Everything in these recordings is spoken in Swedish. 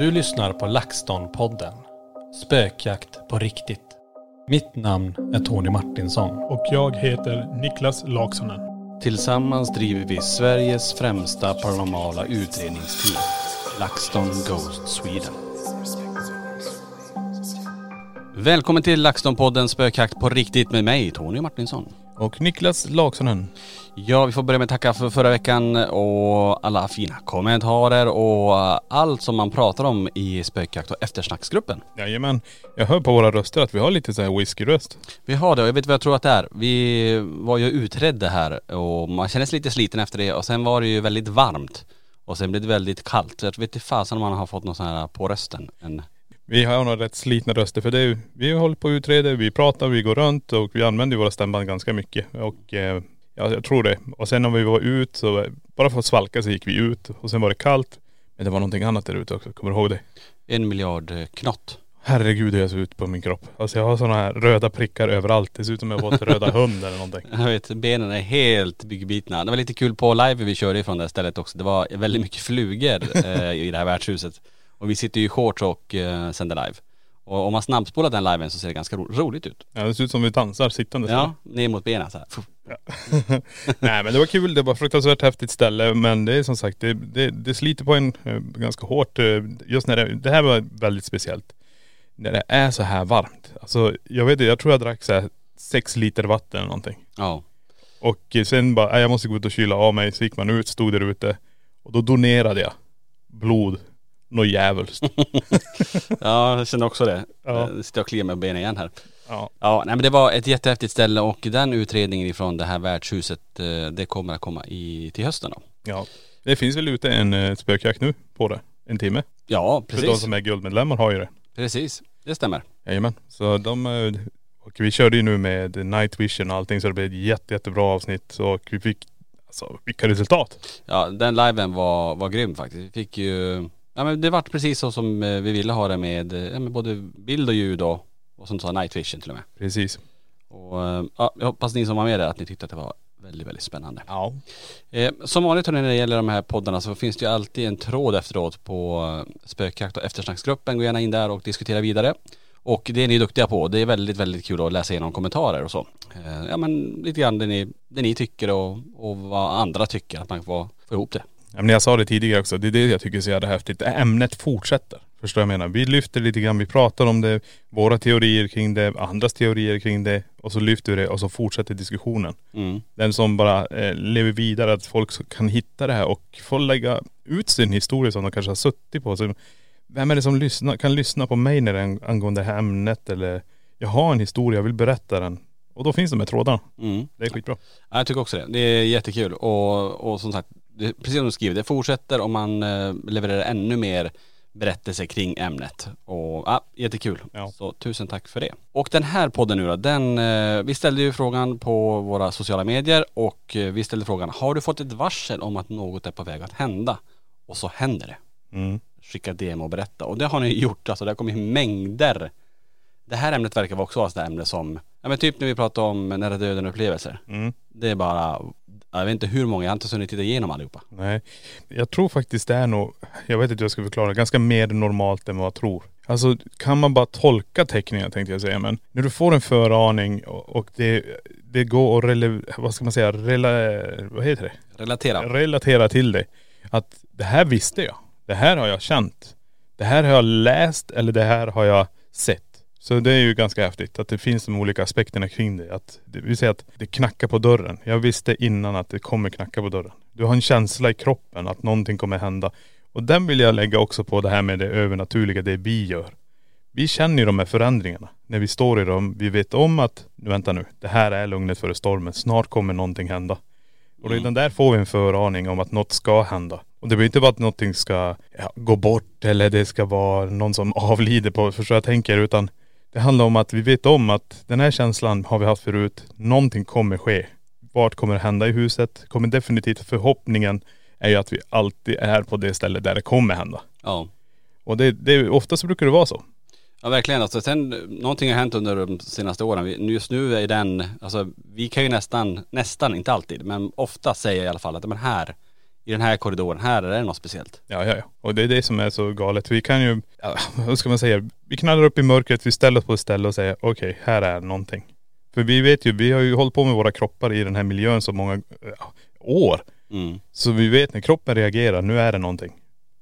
Du lyssnar på LaxTon-podden. Spökjakt på riktigt. Mitt namn är Tony Martinsson. Och jag heter Niklas Laksonen. Tillsammans driver vi Sveriges främsta paranormala utredningsteam. LaxTon Ghost Sweden. Välkommen till LaxTon-podden Spökjakt på riktigt med mig, Tony Martinsson. Och Niklas Laksonen. Ja, vi får börja med att tacka för förra veckan och alla fina kommentarer och allt som man pratar om i spökjakt och eftersnacksgruppen. Jajamän. Jag hör på våra röster att vi har lite så här whiskyröst. Vi har det och jag vet vad jag tror att det är. Vi var ju utredde här och man känner sig lite sliten efter det och sen var det ju väldigt varmt. Och sen blev det väldigt kallt. Så jag vet inte fasen om man har fått något sån här på rösten. En... Vi har nog rätt slitna röster för det är, vi håller på och utreder, vi pratar, vi går runt och vi använder våra stämband ganska mycket. Och eh, ja, jag tror det. Och sen när vi var ut så, bara för att svalka så gick vi ut och sen var det kallt. Men det var någonting annat där ute också, kommer du ihåg det? En miljard eh, knott. Herregud hur jag ser ut på min kropp. Alltså jag har sådana här röda prickar överallt. Dessutom har jag fått röda hund eller någonting. Jag vet, benen är helt byggbitna. Det var lite kul på live vi körde ifrån det här stället också. Det var väldigt mycket flugor eh, i det här värdshuset. Och vi sitter ju i shorts och eh, sänder live. Och om man snabbspolar den liven så ser det ganska ro- roligt ut. Ja det ser ut som vi dansar sittande. Ja, ner mot benen så här. Fuh. Nej men det var kul, det var fruktansvärt häftigt ställe men det är som sagt, det, det, det sliter på en eh, ganska hårt. eh, Just när det, det här var väldigt speciellt. När det är så här varmt. Alltså jag vet inte, jag tror jag drack så här sex liter vatten eller någonting. Ja. Och eh, sen bara, "Nej, jag måste gå ut och kyla av mig. Så gick man ut, stod där ute. Och då donerade jag blod. Något djävulskt. Ja, jag känner också det. Ja. Ja. Sitter och kliar med benen igen här. Ja. Ja, nej men det var ett jättehäftigt ställe och den utredningen ifrån det här värdshuset, eh, det kommer att komma i, till hösten då. ja. Det finns väl ute en eh, spökjakt nu på det. En timme. Ja, För de precis. som är guldmedlemmar har ju det. Precis. Det stämmer. Jajamän. Så de, eh, och vi körde ju nu med night vision och allting så det blev ett jätte, jättebra avsnitt. Och vi fick, alltså vilka resultat. Ja, den liven var, var grym faktiskt. Vi fick ju, ja men det vart precis så som eh, vi ville ha det med, eh, ja, med både bild och ljud och, och som du sa, night vision till och med. Precis. Och eh, ja, jag hoppas ni som var med där att ni tyckte att det var väldigt, väldigt spännande. Ja. Eh, som vanligt när det gäller de här poddarna så finns det ju alltid en tråd efteråt på spökjakt och eftersnacksgruppen. Gå gärna in där och diskutera vidare. Och det är ni duktiga på. Det är väldigt, väldigt kul att läsa igenom kommentarer och så. Eh, ja men lite grann det ni, det ni tycker och, och vad andra tycker. Att man får få ihop det. Men jag sa det tidigare också, det är det jag tycker är så jävla häftigt. Ämnet fortsätter. Förstår jag menar? Vi lyfter lite grann, vi pratar om det, våra teorier kring det, andras teorier kring det och så lyfter vi det och så fortsätter diskussionen. Mm. Den som bara eh, lever vidare, att folk kan hitta det här och få lägga ut sin historia som de kanske har suttit på. Så vem är det som lyssnar, kan lyssna på mig när det angående det här ämnet eller jag har en historia, jag vill berätta den. Och då finns de här trådarna. Mm. Det är skitbra. Ja, jag tycker också det. Det är jättekul och, och som sagt, det, precis som du skriver, det fortsätter om man eh, levererar ännu mer berättelser kring ämnet. Och ja, jättekul. Ja. Så tusen tack för det. Och den här podden nu då, den, eh, vi ställde ju frågan på våra sociala medier och eh, vi ställde frågan, har du fått ett varsel om att något är på väg att hända? Och så händer det. Mm. skicka DM och berätta. Och det har ni gjort, alltså det har kommit mängder. Det här ämnet verkar vara också ett ämne som, ja men typ när vi pratar om nära döden upplevelser. Mm. Det är bara, jag vet inte hur många, jag har inte hunnit titta igenom allihopa. Nej. Jag tror faktiskt det är nog, jag vet inte hur jag ska förklara, ganska mer normalt än vad jag tror. Alltså kan man bara tolka teckningar tänkte jag säga men när du får en föraning och, och det, det går att rele, vad ska man säga, rela, vad heter det? Relatera. relatera till det. Att det här visste jag. Det här har jag känt. Det här har jag läst eller det här har jag sett. Så det är ju ganska häftigt att det finns de olika aspekterna kring det. Att, det vill säga att det knackar på dörren. Jag visste innan att det kommer knacka på dörren. Du har en känsla i kroppen att någonting kommer hända. Och den vill jag lägga också på det här med det övernaturliga, det vi gör. Vi känner ju de här förändringarna. När vi står i dem, vi vet om att, nu vänta nu, det här är lugnet före stormen. Snart kommer någonting hända. Och redan där får vi en föraning om att något ska hända. Och det behöver inte vara att någonting ska ja, gå bort eller det ska vara någon som avlider på, förstår jag tänker, utan det handlar om att vi vet om att den här känslan har vi haft förut. Någonting kommer ske. Vart kommer det hända i huset? Kommer definitivt, förhoppningen är ju att vi alltid är på det stället där det kommer hända. Ja. Och det, det oftast brukar det vara så. Ja verkligen alltså. Sen, någonting har hänt under de senaste åren. Just nu är den, alltså vi kan ju nästan, nästan, inte alltid, men ofta säga i alla fall att men här, i den här korridoren, här är det något speciellt. Ja, ja, ja. Och det är det som är så galet. Vi kan ju, ja, vad ska man säga, vi knallar upp i mörkret, vi ställer oss på ett ställe och säger okej, här är någonting. För vi vet ju, vi har ju hållit på med våra kroppar i den här miljön så många ja, år. Mm. Så vi vet när kroppen reagerar, nu är det någonting.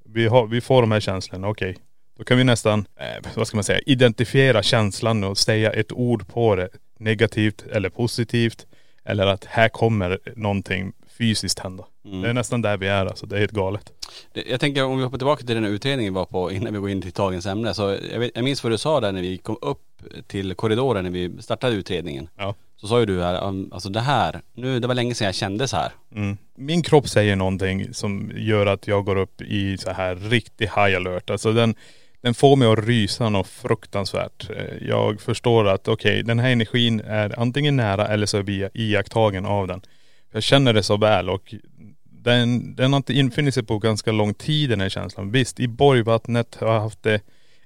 Vi, har, vi får de här känslorna, okej. Då kan vi nästan, eh, vad ska man säga, identifiera känslan och säga ett ord på det. Negativt eller positivt. Eller att här kommer någonting fysiskt hända. Mm. Det är nästan där vi är alltså. Det är helt galet. Jag tänker om vi hoppar tillbaka till den här utredningen vi var på innan vi går in till dagens ämne. Så jag, vet, jag minns vad du sa där när vi kom upp till korridoren när vi startade utredningen. Ja. Så sa ju du här, alltså det här, nu, det var länge sedan jag kände så här. Mm. Min kropp säger någonting som gör att jag går upp i så här riktig high alert. Alltså den, den får mig att rysa något fruktansvärt. Eh, Jag förstår att okej, den här energin är antingen nära eller så är vi iakttagen av den. Jag känner det så väl och den, den har inte infunnit sig på ganska lång tid den här känslan. Visst, i Borgvattnet har jag haft det.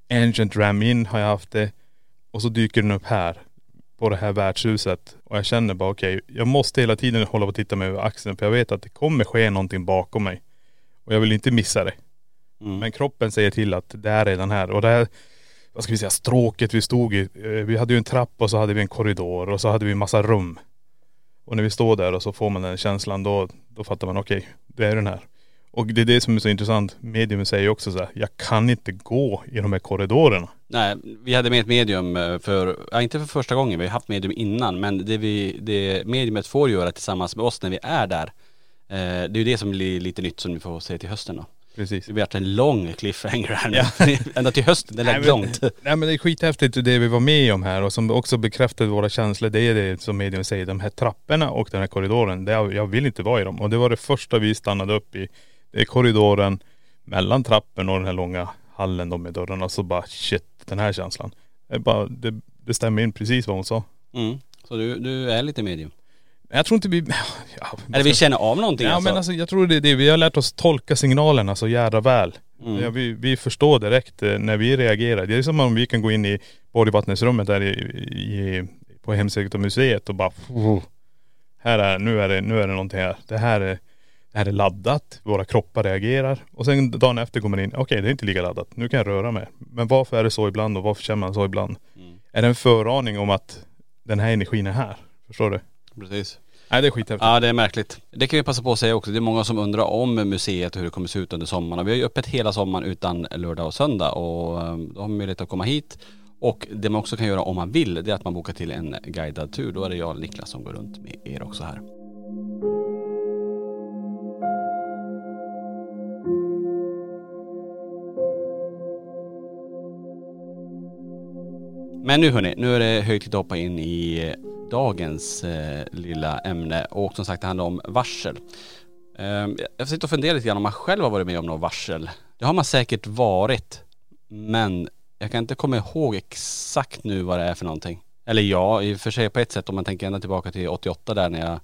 Ancient Ramin har jag haft det. Och så dyker den upp här. På det här värdshuset. Och jag känner bara okej, jag måste hela tiden hålla på och titta mig över axeln. För jag vet att det kommer ske någonting bakom mig. Och jag vill inte missa det. Mm. Men kroppen säger till att det är redan här. Och det här, vad ska vi säga, stråket vi stod i. eh, Vi hade ju en trappa och så hade vi en korridor och så hade vi massa rum. Och när vi står där och så får man den känslan då, då fattar man okej, det är den här. Och det är det som är så intressant. Medium säger också så här, jag kan inte gå i de här korridorerna. Nej, vi hade med ett medium eh, för, ja inte för första gången, vi har haft medium innan, men det vi, det mediumet får göra tillsammans med oss när vi är där, eh, det är ju det som blir lite nytt som vi får se till hösten då. Precis. Det blir varit en lång cliffhanger här nu. Ända till hösten, det är Nej, men- långt. Nej men det är skithäftigt det vi var med om här och som också bekräftade våra känslor. Det är det som medium säger, de här trapporna och den här korridoren. Det, jag vill inte vara i dem. Och det var det första vi stannade upp i. Det är korridoren mellan trappen och den här långa hallen då med dörrarna. Så bara shit, den här känslan. Det, bara, det, det stämmer in precis vad hon sa. Mm. Så du, du är lite medium. Jag tror inte vi.. Ja, Eller vi känner av någonting Ja alltså? men alltså jag tror det är det. Vi har lärt oss tolka signalerna så jävla väl. Mm. Ja, vi, vi förstår direkt eh, när vi reagerar. Det är som om vi kan gå in i Borgvattnesrummet där i, i, på Hemsektormuseet och bara här är, nu är det, nu är det någonting här. Det här är, det här är laddat, våra kroppar reagerar. Och sen dagen efter kommer man in, okej det är inte lika laddat, nu kan jag röra mig. Men varför är det så ibland och varför känner man så ibland? Mm. Är det en föraning om att den här energin är här? Förstår du? Precis. Nej det är skithäftigt. Ja det är märkligt. Det kan vi passa på att säga också. Det är många som undrar om museet och hur det kommer se ut under sommaren. Och Vi har ju öppet hela sommaren utan lördag och söndag och eh, då har man möjlighet att komma hit. Och det man också kan göra om man vill, det är att man bokar till en guidad tur. Då är det jag och Niklas som går runt med er också här. Men nu hörni, nu är det hög tid att hoppa in i eh, dagens eh, lilla ämne och som sagt det handlar om varsel. Eh, jag sitter och funderar lite grann om man själv har varit med om något varsel. Det har man säkert varit. Men jag kan inte komma ihåg exakt nu vad det är för någonting. Eller ja, i och för sig på ett sätt om man tänker ända tillbaka till 88 där när jag,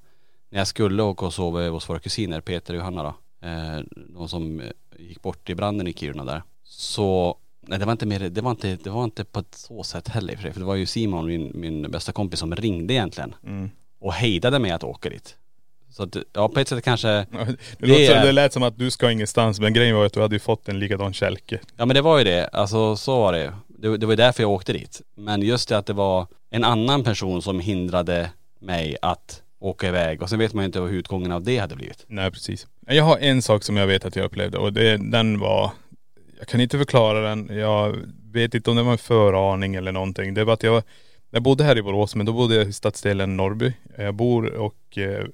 när jag skulle åka och sova hos våra kusiner Peter och Johanna då. Ehm, eh, de som gick bort i branden i Kiruna där. så, nej det var inte mer, det var inte, det var inte på ett så sätt heller för sig. För det var ju Simon, min, min bästa kompis som ringde egentligen. Mm. Och hejdade mig att åka dit. Så att, ja på ett sätt kanske, Det, Det låter, är- det lät som att du ska ingenstans men grejen var att du hade ju fått en likadan kälke. ja men det var ju det, alltså så var det det, det var därför jag åkte dit. Men just det att det var en annan person som hindrade mig att åka iväg. Och sen vet man ju inte hur utgången av det hade blivit. Nej precis. Jag har en sak som jag vet att jag upplevde och det, den var, jag kan inte förklara den. Jag vet inte om det var en föraning eller någonting. Det var att jag, jag bodde här i Borås men då bodde jag i stadsdelen Norrby. Jag bor och eh,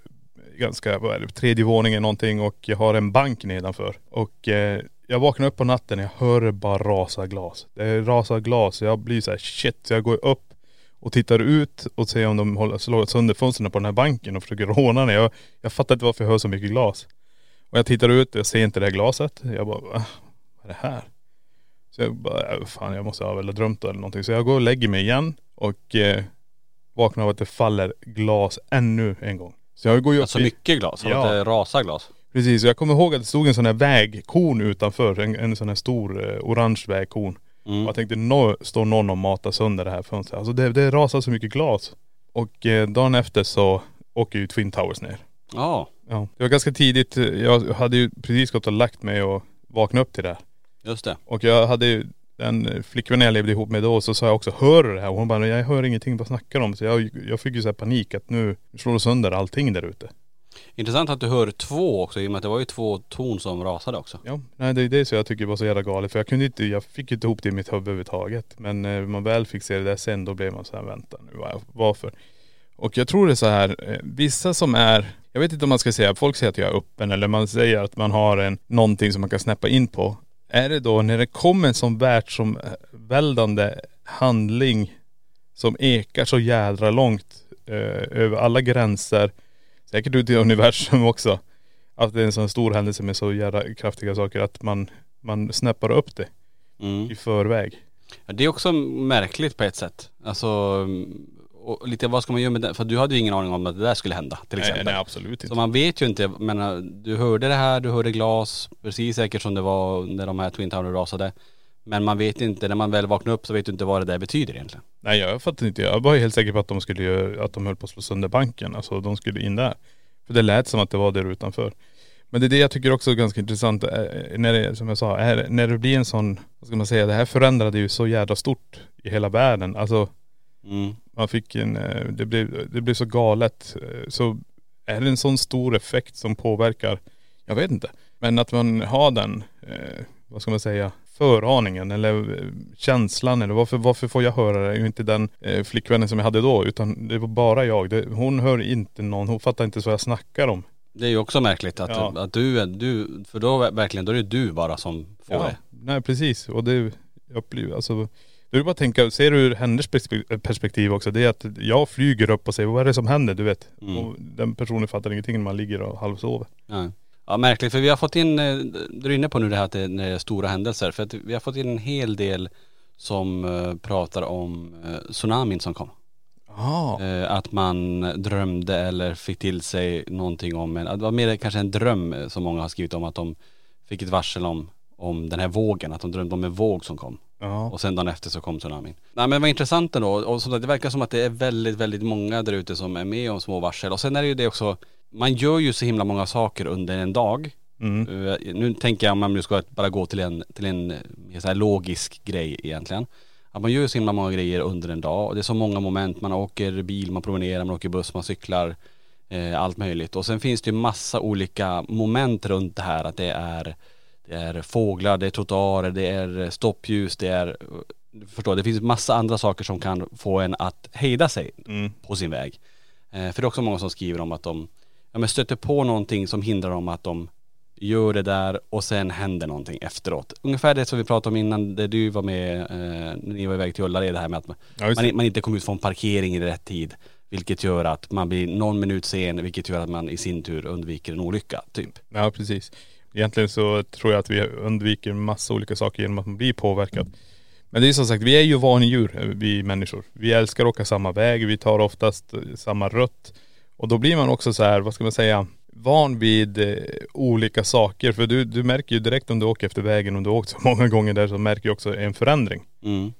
ganska, vad är det, tredje våningen någonting och jag har en bank nedanför. Och eh, jag vaknar upp på natten och jag hör det bara rasa glas. Det rasar glas. Jag blir så här shit. Så jag går upp och tittar ut och ser om de håller, slår sönder fönstren på den här banken och försöker råna den. Jag, jag fattar inte varför jag hör så mycket glas. Och jag tittar ut och jag ser inte det här glaset. Jag bara, "Va? Är det här? Så jag bara, "Ja, fan jag måste ha väl drömt eller någonting. Så jag går och lägger mig igen och eh, vaknar av att det faller glas ännu en gång. Så jag går ju upp Alltså i- mycket glas, så Ja. att det rasar glas. Precis, och jag kommer ihåg att det stod en sån här vägkon utanför. En, en sån här stor eh, orange vägkon. Mm. Och jag tänkte, nå står någon och matar sönder det här fönstret. Alltså det, det rasar så mycket glas. Och eh, dagen efter så åker ju Twin Towers ner. Ja, Ja. Det var ganska tidigt. Jag hade ju precis gått och lagt mig och vaknat upp till det. här. Just det. Och jag hade ju den flickvännen jag levde ihop med då så sa jag också, hör det här? Och hon bara, jag hör ingenting, vad snackar de om? Så jag, jag fick ju så här panik att nu slår de sönder allting där ute. Intressant att du hör två också i och med att det var ju två torn som rasade också. Ja, nej det är det så jag tycker var så jävla galet. För jag kunde inte, jag fick inte ihop det i mitt huvud överhuvudtaget. Men när man väl fick se det där sen då blev man så här, vänta nu, varför? Och jag tror det är så här, eh, vissa som är, jag vet inte om man ska säga, folk säger att jag är öppen eller man säger att man har en, någonting som man kan snäppa in på. Är det då när det kommer en sån världsomväldande handling som ekar så jädra långt eh, över alla gränser, säkert ut i universum också. Att det är en sån stor händelse med så jävla kraftiga saker att man, man snäppar upp det Mm. i förväg. Ja, Det är också märkligt på ett sätt. Alltså, och lite vad ska man göra med det? För du hade ju ingen aning om att det där skulle hända till Nej, exempel. nej absolut inte. Så man vet ju inte, men du hörde det här, du hörde glas, precis säkert som det var när de här Twin Towers rasade. Men man vet inte, när man väl vaknar upp så vet du inte vad det där betyder egentligen. Nej jag fattar inte. Jag var helt säker på att de skulle göra, att de höll på att slå sönder banken. Alltså de skulle in där. För det lät som att det var där utanför. Men det är det jag tycker också är ganska intressant. När det, som jag sa, är, när det blir en sån, vad ska man säga, det här förändrade ju så jävla stort i hela världen. Alltså Mm. Man fick en, eh, det blev, det blev så galet. eh, Så är det en sån stor effekt som påverkar, jag vet inte. Men att man har den, eh, vad ska man säga, föraningen eller känslan eller varför, varför får jag höra det? Ju inte den eh, flickvännen som jag hade då utan det var bara jag. Det, hon hör inte någon, hon fattar inte så jag snackar om. Det är ju också märkligt att, Ja. att du, du, för då verkligen, då är det du bara som får Ja, det. nej precis. Och det, jag upplever, alltså då är det bara att tänka, ser du ur hennes perspe- perspektiv också, det är att jag flyger upp och säger vad är det som händer, du vet. Mm. Och den personen fattar ingenting när man ligger och halvsover. Ja. ja märkligt för vi har fått in, eh, du är inne på nu det här att det är stora händelser. För att vi har fått in en hel del som eh, pratar om eh, tsunamin som kom. Ja. Eh, att man drömde eller fick till sig någonting om en, det var mer kanske en dröm som många har skrivit om att de fick ett varsel om, om den här vågen, att de drömde om en våg som kom. Ja. Och sen dagen efter så kom tsunamin. Nej men vad intressant ändå. Och så det verkar som att det är väldigt, väldigt många där ute som är med om små varsel. Och sen är det ju det också, man gör ju så himla många saker under en dag. Mm. Eh, Nu tänker jag om man nu ska bara gå till en, till en så här logisk grej egentligen. Att man gör så himla många grejer under en dag och det är så många moment. Man åker bil, man promenerar, man åker buss, man cyklar. Eh, allt möjligt. Och sen finns det ju massa olika moment runt det här. Att det är, det är fåglar, det är trottoarer, det är stoppljus, det är förstår, det finns massa andra saker som kan få en att hejda sig Mm. på sin väg. Eh, för det är också många som skriver om att de ja, men stöter på någonting som hindrar dem att de gör det där och sen händer någonting efteråt. Ungefär det som vi pratade om innan, där du var med, eh, när ni var iväg till Ullared, det här med att man, Ja, just man, det. man inte kom ut från parkering i rätt tid. Vilket gör att man blir någon minut sen, vilket gör att man i sin tur undviker en olycka, typ. Ja precis. Egentligen så tror jag att vi undviker massa olika saker genom att man blir påverkad. Men det är som sagt, vi är ju vanedjur, eh, vi människor. Vi älskar att åka samma väg, vi tar oftast eh, samma rutt. Och då blir man också så här, vad ska man säga, van vid eh, olika saker. För du, du märker ju direkt om du åker efter vägen, om du har åkt så många gånger där så märker du också en förändring. Mm.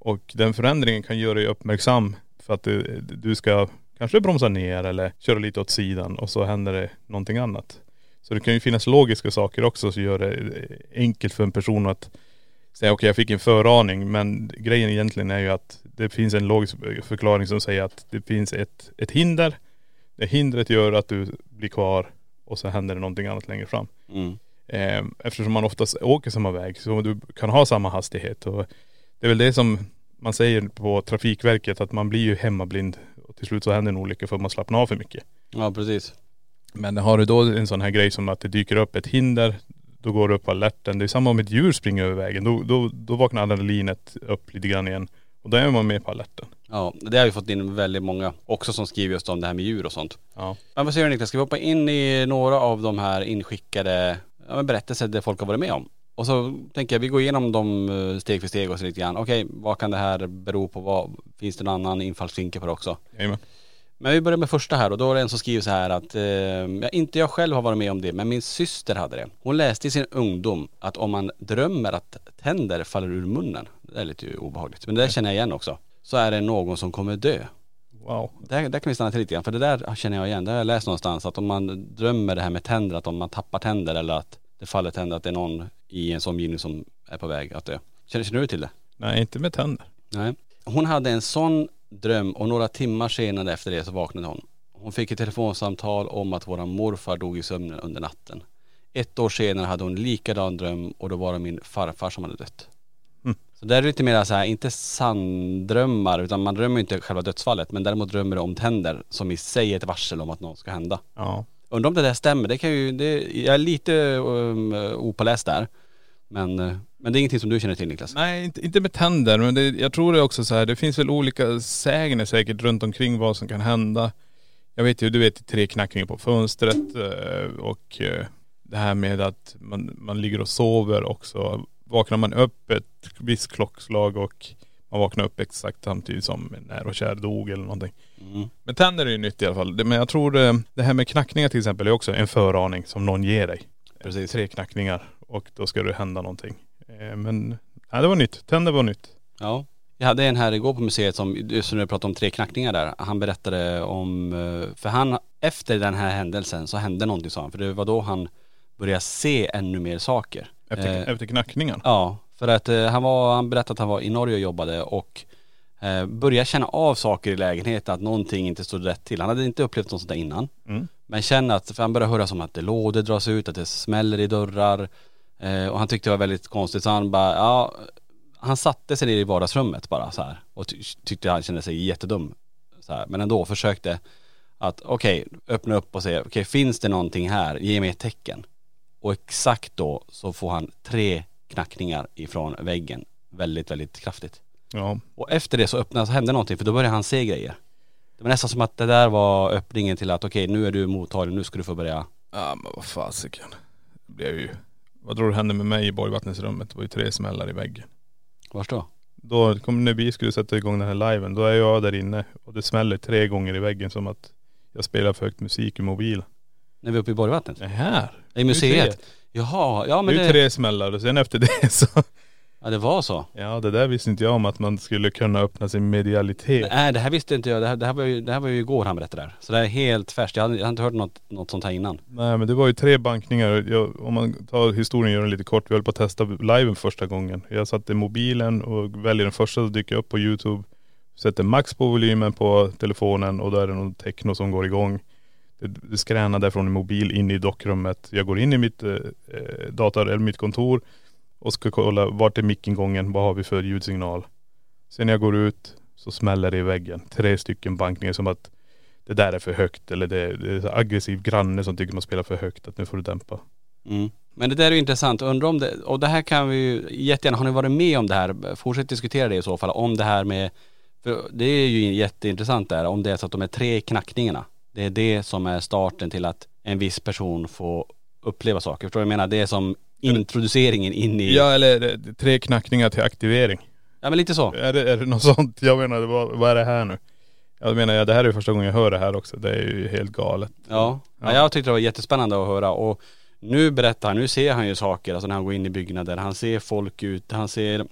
Och den förändringen kan göra dig uppmärksam för att du, du ska kanske bromsa ner eller köra lite åt sidan och så händer det någonting annat. Så det kan ju finnas logiska saker också som gör det enkelt för en person att säga okej jag fick en föraning men grejen egentligen är ju att det finns en logisk förklaring som säger att det finns ett, ett hinder. Det hindret gör att du blir kvar och så händer det någonting annat längre fram. Mm. Eh, Eftersom man oftast åker samma väg så du kan ha samma hastighet och det är väl det som man säger på Trafikverket att man blir ju hemmablind och till slut så händer en olycka för att man slappnar av för mycket. Ja precis. Men har du då en sån här grej som att det dyker upp ett hinder, då går du upp på alerten. Det är samma om ett djur springer över vägen. Då, då, då vaknar adrenalinet upp lite grann igen. Och då är man med på alerten. Ja, det har vi fått in väldigt många också som skriver just om det här med djur och sånt. Ja. Men vad säger du Niklas, ska vi hoppa in i några av de här inskickade ja, berättelser där folk har varit med om? Och så tänker jag vi går igenom dem eh, steg för steg och så lite grann. Okej, vad kan det här bero på? Vad, finns det någon annan infallsvinkel på det också? Jajamän. Men vi börjar med första här och då är det en som skriver så här att, eh, inte jag själv har varit med om det, men min syster hade det. Hon läste i sin ungdom att om man drömmer att tänder faller ur munnen, det är lite obehagligt, men det där känner jag igen också, så är det någon som kommer dö. Wow. Där, där kan vi stanna till lite grann, för det där känner jag igen, det har jag läst någonstans, att om man drömmer det här med tänder, att om man tappar tänder eller att det faller tänder, att det är någon i ens omgivning som är på väg att dö. Känner, känner du till det? Nej inte med tänder. Nej. Hon hade en sån dröm och några timmar senare efter det så vaknade hon. Hon fick ett telefonsamtal om att våran morfar dog i sömnen under natten. Ett år senare hade hon likadan dröm och då var det min farfar som hade dött. Mm. Så där är det lite mer så här, inte sanndrömmar utan man drömmer inte själva dödsfallet men däremot drömmer det om tänder som i sig är ett varsel om att något ska hända. Ja. Undrar om det där stämmer, det kan ju, det, jag är lite um, opåläst där. Men, eh, men det är ingenting som du känner till Niklas? Nej inte, inte med tänder men det, jag tror det är också så här, det finns väl olika sägner säkert runt omkring vad som kan hända. Jag vet ju, du vet tre knackningar på fönstret eh, och eh, det här med att man, man ligger och sover också. Vaknar man upp ett visst klockslag och man vaknar upp exakt samtidigt som en när och kär dog eller någonting. Mm. Men tänder är ju nytt i alla fall. Men jag tror det, det här med knackningar till exempel är också en föraning som någon ger dig. Precis. Tre knackningar och då ska det hända någonting. Eh, Men, nej det var nytt. Tänder var nytt. Ja. Jag hade en här igår på museet som, som du pratade om tre knackningar där. Han berättade om, eh, för han, efter den här händelsen så hände någonting sa han. För det var då han började se ännu mer saker. Efter, Eh, efter knackningen. Ja, för att eh, han var, han berättade att han var i Norge och jobbade och eh, började känna av saker i lägenheten, att någonting inte stod rätt till. Han hade inte upplevt något sånt där innan. Mm. Men känner att, för han började höra som att det lådor dras ut, att det smäller i dörrar. Eh, och han tyckte det var väldigt konstigt så han bara, ja, han satte sig ner i vardagsrummet bara så här och ty- tyckte han kände sig jättedum. Så här. Men ändå försökte att okej, öppna upp och säga, okej finns det någonting här, ge mig ett tecken. Och exakt då så får han tre knackningar ifrån väggen. Väldigt, väldigt kraftigt. Ja. Och efter det så öppnades, hände någonting för då började han se grejer. Det var nästan som att det där var öppningen till att okej nu är du mottaglig, nu ska du få börja. Ja men vad fasiken. Det blev ju.. Vad tror du hände med mig i Borgvattensrummet? Det var ju tre smällar i väggen. Vars då? Då kom när vi skulle sätta igång den här liven, då är jag där inne och det smäller tre gånger i väggen som att jag spelar för högt musik i mobilen. När vi är uppe i Borgvattnet? Det här. I museet? Jaha, ja Det men är ju det, tre smällar och sen efter det så.. Ja, det var så. Ja det där visste inte jag om att man skulle kunna öppna sin medialitet. Nej det här visste inte jag, det här, det här, var, ju, det här var ju igår han berättade det här. Så det här är helt färskt, jag hade, jag hade inte hört något, något sånt här innan. Nej men det var ju tre bankningar. Jag, om man tar historien gör den lite kort. Vi höll på att testa liven första gången. Jag satte mobilen och väljer den första som dyker upp på youtube. Sätter max på volymen på telefonen och då är det någon techno som går igång. Det, skränar därifrån en mobil in i dockrummet. Jag går in i mitt eh, eh, dator eller mitt kontor och ska kolla vart är mickingången, vad har vi för ljudsignal. Sen när jag går ut så smäller det i väggen. Tre stycken bankningar som att det där är för högt eller det, det är aggressiv granne som tycker man spelar för högt, att nu får du dämpa. Mm. Men det där är ju intressant, undrar om det, och det här kan vi ju jättegärna, har ni varit med om det här? Fortsätt diskutera det i så fall, om det här med, för det är ju jätteintressant där, om det är så att de är tre knackningarna, det är det som är starten till att en viss person får uppleva saker. Förstår du vad jag menar? Det är som introduceringen in i, Ja eller det- tre knackningar till aktivering. ja men lite så. Är det, är det något sånt? Jag menar, vad, vad är det här nu? Jag menar, ja, det här är ju första gången jag hör det här också. Det är ju helt galet. Ja. ja. Ja. jag tyckte det var jättespännande att höra och nu berättar han, nu ser han ju saker, alltså när han går in i byggnader, han ser folk ut, han ser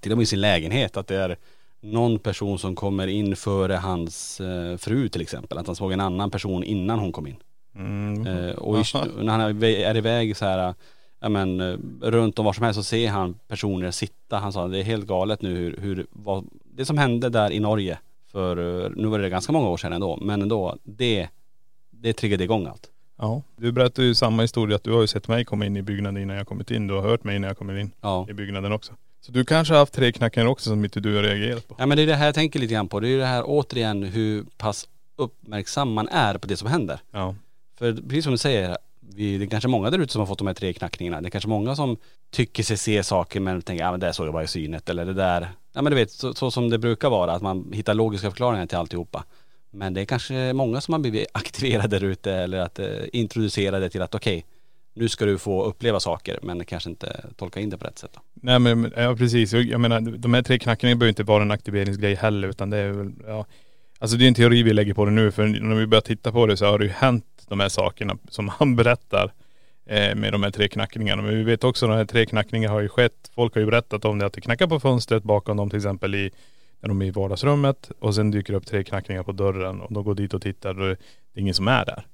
till och med i sin lägenhet att det är någon person som kommer in före hans eh, fru till exempel. Att han såg en annan person innan hon kom in. Mm. Eh, och i, när han är iväg så här, ja men eh, runt om var som helst så ser han personer sitta. Han sa det är helt galet nu hur, hur vad, det som hände där i Norge för, eh, nu var det ganska många år sedan ändå, men ändå, det, det triggade igång allt. Ja. Du berättar ju samma historia att du har ju sett mig komma in i byggnaden innan jag kommit in. Du har hört mig innan jag kommer in Ja. i byggnaden också. Så du kanske har haft tre knackningar också som inte du har reagerat på. Ja men det är det här jag tänker lite grann på. Det är ju det här återigen hur pass uppmärksam man är på det som händer. Ja. För precis som du säger, vi, det är kanske många där ute som har fått de här tre knackningarna. Det är kanske många som tycker sig se saker men tänker, ja men det såg jag bara i synet eller det där. Ja men du vet, så, så som det brukar vara, att man hittar logiska förklaringar till alltihopa. Men det är kanske många som har blivit aktiverade där ute eller att eh, introducerade till att okej, nu ska du få uppleva saker men kanske inte tolka in det på rätt sätt. Då. Nej men, ja precis. Jag menar de här tre knackningarna behöver inte vara en aktiveringsgrej heller utan det är väl, ja. Alltså det är en teori vi lägger på det nu för när vi börjar titta på det så har det ju hänt de här sakerna som han berättar eh, med de här tre knackningarna. Men vi vet också att de här tre knackningarna har ju skett. Folk har ju berättat om det att det knackar på fönstret bakom dem till exempel i när de är i vardagsrummet och sen dyker det upp tre knackningar på dörren och de går dit och tittar och det är ingen som är där.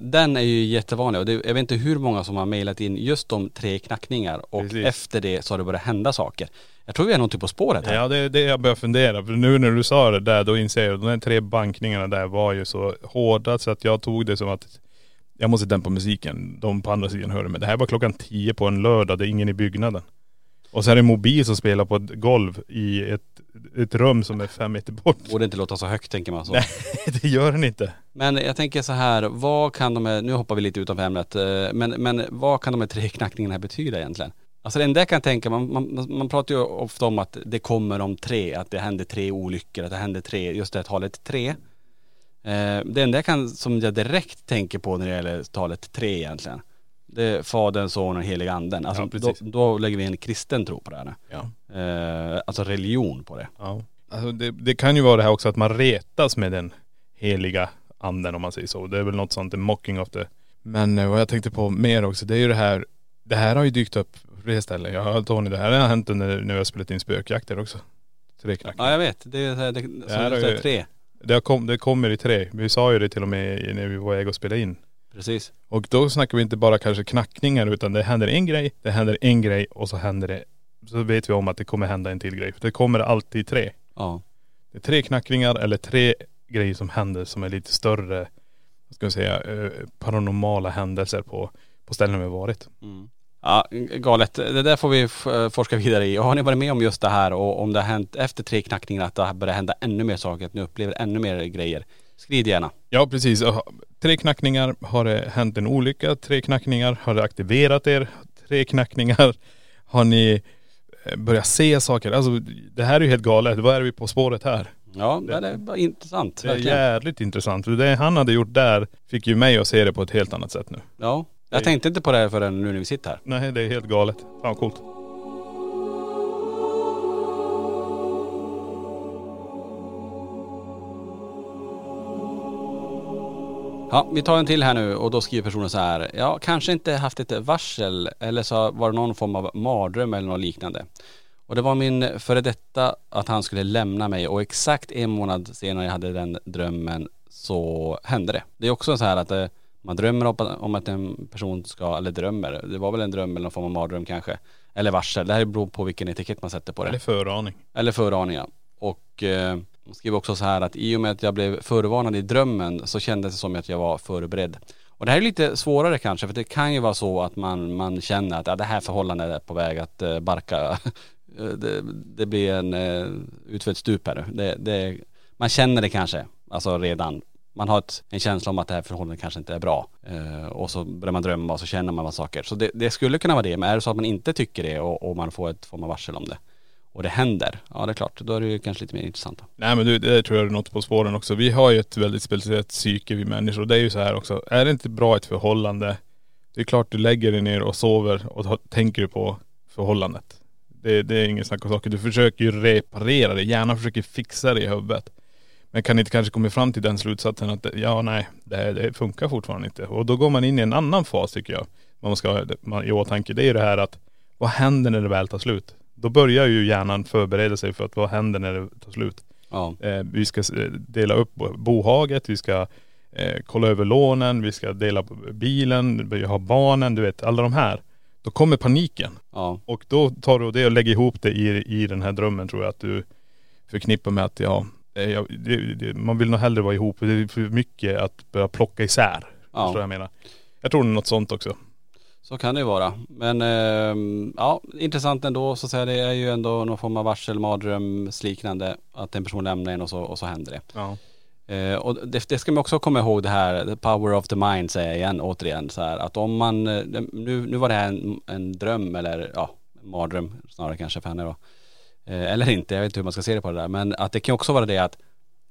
Den är ju jättevanlig och det, jag vet inte hur många som har mejlat in just de tre knackningar och Precis. efter det så har det börjat hända saker. Jag tror vi är någonting på spåret här. Ja det är det jag börjar fundera. För nu när du sa det där då inser jag att de här tre bankningarna där var ju så hårda så att jag tog det som att jag måste dämpa musiken. De på andra sidan hörde mig. Det här var klockan tio på en lördag, det är ingen i byggnaden. Och så är det en mobil som spelar på ett golv i ett, ett rum som är fem meter bort. Borde inte låta så högt tänker man så. Nej det gör den inte. Men jag tänker så här, vad kan de här, nu hoppar vi lite utanför ämnet, eh, men, men vad kan de här tre knackningarna här betyda egentligen? Alltså det enda jag kan tänka, man, man, man pratar ju ofta om att det kommer om tre, att det händer tre olyckor, att det händer tre, just det här talet tre. Eh, det enda jag kan, som jag direkt tänker på när det gäller talet tre egentligen, det är Fadern, Sonen och Heliga Anden. Alltså Ja, då, precis. då lägger vi en kristen tro på det här. Ja. Eh, alltså religion på det. ja. Alltså det, det kan ju vara det här också att man retas med den heliga anden om man säger så. Det är väl något sånt, en mocking of the. Men eh, vad jag tänkte på mer också, det är ju det här, det här har ju dykt upp på flera ställen. Har Tony, det här har hänt under, när jag har spelat in spökjakter också. Tre knackningar. Ja jag vet, det är, det, det, Det som här just har ju- tre. Det, har kom, det kommer i tre. Vi sa ju det till och med i- när vi var väg att spela in. Precis. Och då snackar vi inte bara kanske knackningar utan det händer en grej, det händer en grej och så händer det, så vet vi om att det kommer hända en till grej. För det kommer alltid tre. Ja. Det är tre knackningar eller tre grejer som händer som är lite större, vad ska jag säga, eh, paranormala händelser på, på ställen vi varit. Mm. Ja, galet. Det där får vi f- forska vidare i. Och Har ni varit med om just det här och om det har hänt efter tre knackningar att det har börjat hända ännu mer saker, att ni upplever ännu mer grejer. Skriv gärna. Ja precis. Tre knackningar har det hänt en olycka, tre knackningar har det aktiverat er, tre knackningar har ni eh, börjat se saker. Alltså det här är ju helt galet. Vad är vi på spåret här? Ja, det, det är bara intressant. Det är verkligen. jävligt intressant. För det han hade gjort där fick ju mig att se det på ett helt annat sätt nu. Ja. Jag tänkte inte på det här förrän nu när vi sitter här. Nej det är helt galet. Fan vad coolt. Ja, vi tar en till här nu och då skriver personen så här. Ja, kanske inte haft ett varsel eller så var det någon form av mardröm eller något liknande. Och det var min före detta att han skulle lämna mig och exakt en månad senare jag hade den drömmen så hände det. Det är också så här att eh, man drömmer om att- en person ska, eller drömmer, det var väl en dröm eller någon form av mardröm kanske. Eller varsel, det här beror på vilken etikett man sätter på det. Eller föraning. Eller föraningar. Och eh, hon skriver också så här att i och med att jag blev förvarnad i drömmen så kändes det som att jag var förberedd. Och det här är lite svårare kanske för det kan ju vara så att man, man känner att ja, det här förhållandet är på väg att eh, barka. Eh, det, det blir en eh, utfött stup här nu. Det, det, man känner det kanske, alltså redan. Man har ett, en känsla om att det här förhållandet kanske inte är bra. Eh, och så börjar man drömma och så känner man vad saker. Så det, det skulle kunna vara det. Men är det så att man inte tycker det och, och man får ett form av varsel om det och det händer, ja det är klart, då är det ju kanske lite mer intressant. då. Nej men du, det tror jag är något på spåren också. Vi har ju ett väldigt speciellt psyke vi människor. Det är ju så här också. Är det inte bra ett förhållande, det är klart du lägger dig ner och sover och tänker på förhållandet. Det, det är ingen snack om saker. Du försöker ju reparera det. Hjärnan försöker fixa det i huvudet. Men kan inte kanske komma fram till den slutsatsen att ja nej, det, här, det funkar fortfarande inte. Och då går man in i en annan fas tycker jag. Man ska ha i åtanke. Det är ju det här att vad händer när det väl tar slut? Då börjar ju hjärnan förbereda sig för att vad händer när det tar slut? Ja. Eh, vi ska eh, dela upp bo- bohaget, vi ska eh, kolla över lånen, vi ska dela på bilen, vi har barnen, du vet alla de här. Då kommer paniken. Ja. Och då tar du det och lägger ihop det i, i den här drömmen tror jag att du förknippar med att ja, eh, ja det, det, man vill nog hellre vara ihop. Det är för mycket att börja plocka isär. Ja. Förstår jag menar? Jag tror det är något sånt också. Så kan det ju vara. Men ehm, ja, intressant ändå så att säga. Det är ju ändå någon form av varsel, mardrömsliknande. Att en person lämnar en och så, och så händer det. Ja. Eh, och det, det ska man också komma ihåg det här, the power of the mind säger jag igen, återigen så här. Att om man, eh, nu, nu var det här en, en dröm eller ja, mardröm snarare kanske för henne då. Eh, eller inte, jag vet inte hur man ska se det på det där. Men att det kan också vara det att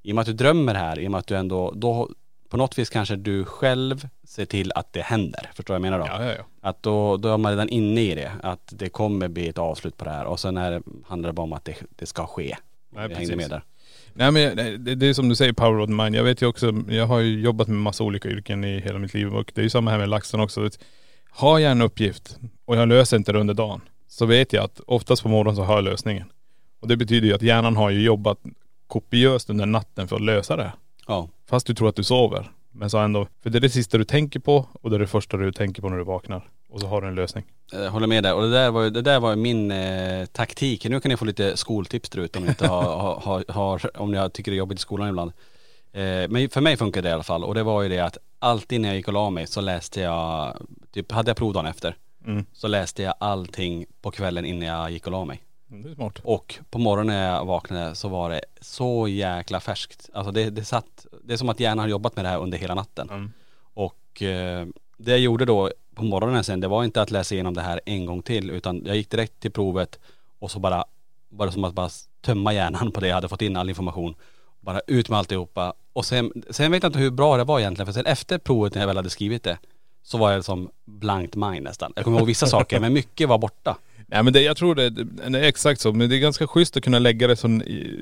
i och med att du drömmer här, i och med att du ändå, då på något vis kanske du själv ser till att det händer. Förstår du vad jag menar då? Ja, ja, ja. Att då, då är man redan inne i det. Att det kommer bli ett avslut på det här. Och sen är, handlar det bara om att det, det ska ske. Nej, Vi hängde med där. Nej men det, det är som du säger, power of the mind. Jag vet ju också, jag har ju jobbat med massa olika yrken i hela mitt liv och det är ju samma här med LaxTon också. Har jag en uppgift och jag löser inte det under dagen, så vet jag att oftast på morgonen så har jag lösningen. Och det betyder ju att hjärnan har ju jobbat kopiöst under natten för att lösa det. Ja. Fast du tror att du sover. Men så ändå, för det är det sista du tänker på och det är det första du tänker på när du vaknar. Och så har du en lösning. Jag håller med där. Och det där var, det där var min eh, taktik. Nu kan ni få lite skoltips där ute om ni inte har, har, har, har, om ni tycker det är jobbigt i skolan ibland. Eh, men för mig funkar det i alla fall. Och det var ju det att alltid när jag gick och la mig så läste jag, typ hade jag prov dagen efter, Mm. så läste jag allting på kvällen innan jag gick och la mig. Det är smart. Och på morgonen när jag vaknade så var det så jäkla färskt. Alltså det, det satt, det är som att hjärnan har jobbat med det här under hela natten. Mm. Och eh, det jag gjorde då på morgonen sen, det var inte att läsa igenom det här en gång till utan jag gick direkt till provet och så bara, bara som att bara tömma hjärnan på det jag hade fått in all information. Bara ut med alltihopa. Och sen, sen vet jag inte hur bra det var egentligen för sen efter provet när jag väl hade skrivit det så var jag som blankt mind nästan. Jag kommer ihåg vissa saker men mycket var borta. Nej men det, jag tror det, det är exakt så. Men det är ganska schysst att kunna lägga det så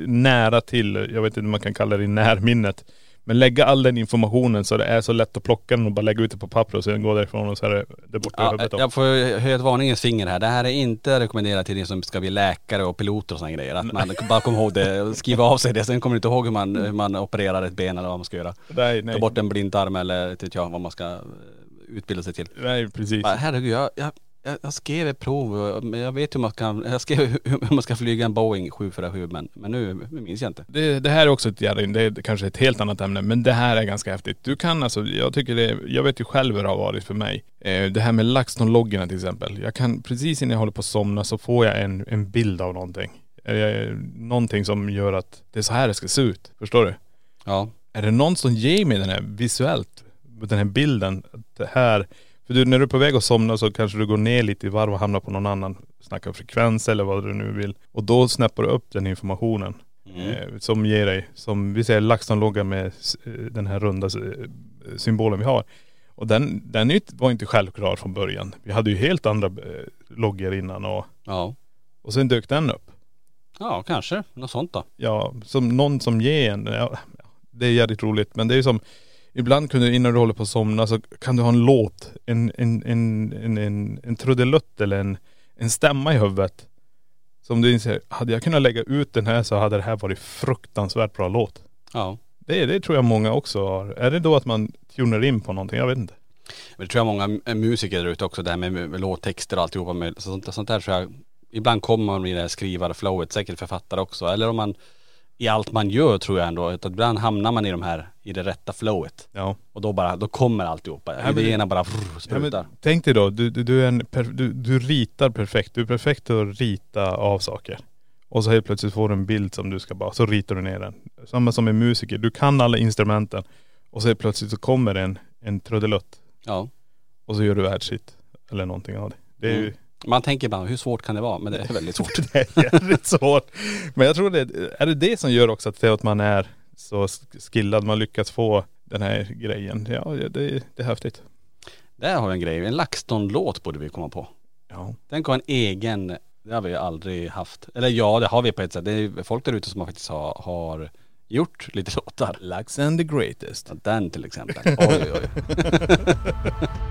nära till, jag vet inte om man kan kalla det i närminnet. Men lägga all den informationen så det är så lätt att plocka den och bara lägga ut det på papper och sen gå därifrån och så är det, det borta Ja, huvudet. jag får höja ett varningens finger här. Det här är inte rekommenderat till er som ska bli läkare och piloter och sådana grejer. Att man bara kommer ihåg det skriva av sig det. Sen kommer du inte ihåg hur man, hur man opererar ett ben eller vad man ska göra. Nej, nej. Ta bort en blindtarm eller inte vet jag vad man ska eh, utbilda sig till. Nej precis. Herregud, jag, jag, jag jag skrev ett prov, men jag vet hur man kan, jag skrev hur man ska flyga en Boeing 747 men, men nu minns jag inte. Det, det här är också ett, jävla- det är kanske ett helt annat ämne, men det här är ganska häftigt. Du kan alltså, jag tycker det, jag vet ju själv hur det har varit för mig. Eh, det här med LaxTon-loggarna till exempel. Jag kan, precis innan jag håller på att somna så får jag en, en bild av någonting. Eh, någonting som gör att det är så här det ska se ut. Förstår du? Ja. Är det någon som ger mig den här visuellt, den här bilden, att det här, för du, när du är på väg att somna så kanske du går ner lite i varv och hamnar på någon annan, snackar frekvens eller vad du nu vill. Och då snappar du upp den informationen. Eh, som ger dig, som vi säger LaxTon-loggan med eh, den här runda eh, symbolen vi har. Och den, den var inte självklar från början. Vi hade ju helt andra eh, loggor innan och, Ja. och sen dök den upp. Ja, kanske. Något sånt då. Ja, som någon som ger en, ja, det är jävligt roligt. Men det är ju som, ibland kunde du innan du håller på att somna så kan du ha en låt, en, en, en, en, en, en trudelutt eller en, en stämma i huvudet. Som du inser, hade jag kunnat lägga ut den här så hade det här varit fruktansvärt bra låt. Ja. Det, det tror jag många också har. Är det då att man tunar in på någonting? Jag vet inte. Men det tror jag många m- musiker där ute också, det här med, med låttexter och alltihopa med sånt, sånt där tror jag, ibland kommer man med det här skrivarflowet, säkert författare också, eller om man i allt man gör tror jag ändå, att ibland hamnar man i de här, i det rätta flowet. Ja. Och då bara, då kommer alltihopa. men- Idéerna bara vrr, ja sprutar. men, tänk dig då, du, du, du, är en du, du ritar perfekt. Du är perfekt att rita av saker. Och så helt plötsligt får du en bild som du ska bara, så ritar du ner den. Samma som en musiker, du kan alla instrumenten. Och så helt plötsligt så kommer en, en trudelutt. Ja. Och så gör du världshit. Eller någonting av det. Det är ju Mm. Man tänker ibland, hur svårt kan det vara? Men det är väldigt svårt. Det är jävligt svårt. Men jag tror det, är det det som gör också att, att man är så skillad, man lyckas få den här grejen. Ja, det, det är häftigt. Där har vi en grej, en LaxTon-låt borde vi komma på. Ja. Den kan en egen, det har vi aldrig haft. Eller ja, det har vi på ett sätt. Det är folk där ute som faktiskt har, har gjort lite låtar. Lax and the greatest. Den till exempel. Oj, oj,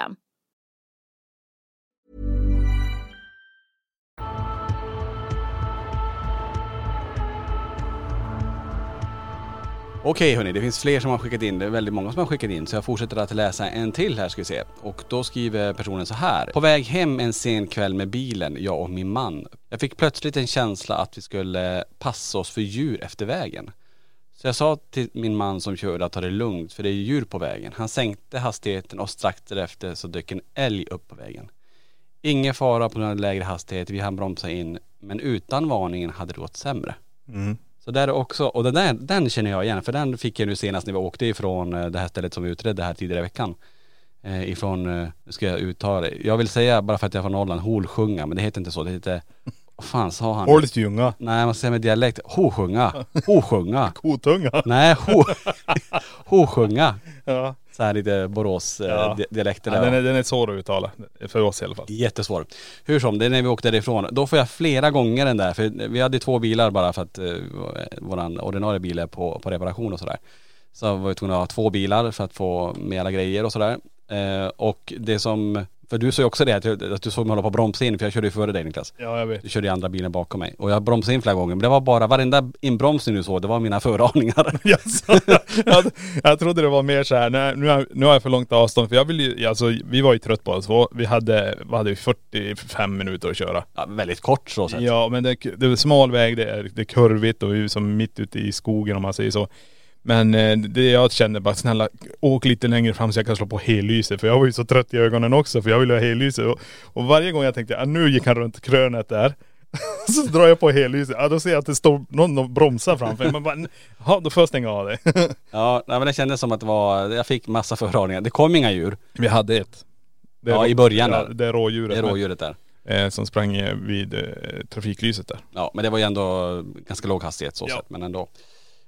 Okej hörni, det finns fler som har skickat in. Det är väldigt många som har skickat in. Så jag fortsätter att läsa en till här ska vi se. Och då skriver personen så här. På väg hem en sen kväll med bilen, jag och min man. Jag fick plötsligt en känsla att vi skulle passa oss för djur efter vägen. Så jag sa till min man som körde att ta det lugnt för det är djur på vägen. Han sänkte hastigheten och strax därefter så dök en älg upp på vägen. Ingen fara på av lägre hastighet, vi hann bromsa in. Men utan varningen hade det gått sämre. Mm. Så där är också, och den där, den känner jag igen för den fick jag nu senast när vi åkte ifrån eh, det här stället som vi utredde här tidigare i veckan. Eh, ifrån, eh, nu ska jag uttala det, jag vill säga bara för att jag är från Norrland, Holsjunga, men det heter inte så, det heter, vad fan sa han? Ålsljunga. Nej man säger med dialekt, Hosjunga, Hosjunga. Kotunga. Nej, ho, Hosjunga. Ja. Så här lite Borås eh, Ja. ja där. den, är, den är svår att uttala. För oss i alla fall. Jättesvår. Hur som, det är när vi åkte därifrån. Då får jag flera gånger den där, för vi hade två bilar bara för att eh, våran ordinarie bil är på, på reparation och sådär. Så var vi tvungna att ha två bilar för att få med alla grejer och sådär. Eh, och det som, för du sa ju också det, att, jag- att du såg mig hålla på att bromsa in, för jag körde ju före dig Niklas. Ja jag vet. Du körde i andra bilen bakom mig. Och jag bromsade in flera gånger, men det var bara, varenda inbromsning du såg, det var mina föraningar. Jaså? jag, jag trodde det var mer så här, nej, nu, har, nu har jag för långt avstånd för jag vill ju, alltså vi var ju trött på oss. Vi hade, vad hade vi, 45 minuter att köra. Ja, väldigt kort så sett. Ja men det, det är smal väg, det är, det är kurvigt och vi är som mitt ute i skogen om man säger så. Men eh, det jag kände bara, snälla åk lite längre fram så jag kan slå på hellyset. För jag var ju så trött i ögonen också för jag ville ha hellyset. Och, och varje gång jag tänkte, ja, nu gick han runt krönet där. så drar jag på hellyset, ja då ser jag att det står någon och bromsar framför mig. Men bara, ja då får jag stänga av det. Ja, men det kändes som att det var, jag fick massa föraningar. Det kom inga djur. Vi hade ett. Det Ja, i början ja, där. Det är rådjuret. Det är rådjuret där. Eh, som sprang eh, vid eh, trafiklyset där. Ja, men det var ju ändå ganska låg hastighet så Ja. sett, men ändå.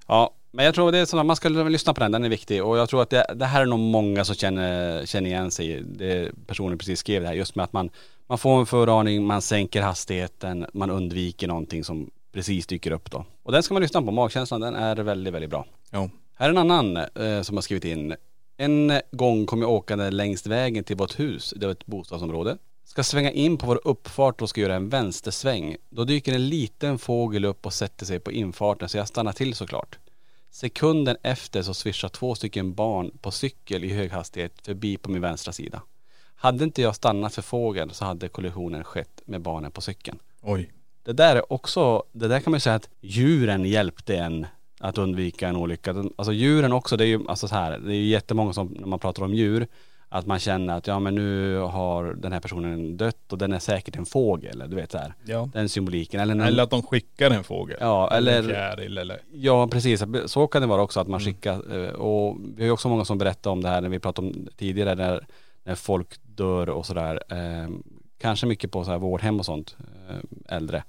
Ja, men jag tror det är sådana, man ska lyssna på den, den är viktig. Och jag tror att det, det här är nog många som känner, känner igen sig det personen precis skrev det här. Just med att man, man får en föraning, man sänker hastigheten, man undviker någonting som precis dyker upp då. Och den ska man lyssna på, magkänslan den är väldigt, väldigt bra. Ja. Här är en annan eh, som har skrivit in. En gång kom jag åkande längs vägen till vårt hus, det var ett bostadsområde. Ska svänga in på vår uppfart och ska göra en vänstersväng. Då dyker en liten fågel upp och sätter sig på infarten så jag stannar till såklart. Sekunden efter så svischar två stycken barn på cykel i hög hastighet förbi på min vänstra sida. Hade inte jag stannat för fågeln så hade kollisionen skett med barnen på cykeln. Oj. Det där är också, det där kan man ju säga att djuren hjälpte en att undvika en olycka. Alltså djuren också, det är ju alltså så här, det är ju jättemånga som, när man pratar om djur, att man känner att ja men nu har den här personen dött och den är säkert en fågel, du vet så här. Ja. Den symboliken. Eller, någon, Eller att de skickar en fågel. Ja, en eller- fjäril eller.. Ja precis, så kan det vara också att man Mm. skickar eh, och vi har ju också många som berättar om det här när vi pratade om tidigare när, när folk dör och sådär. Eh, kanske mycket på så här vårdhem och sånt, eh, äldre.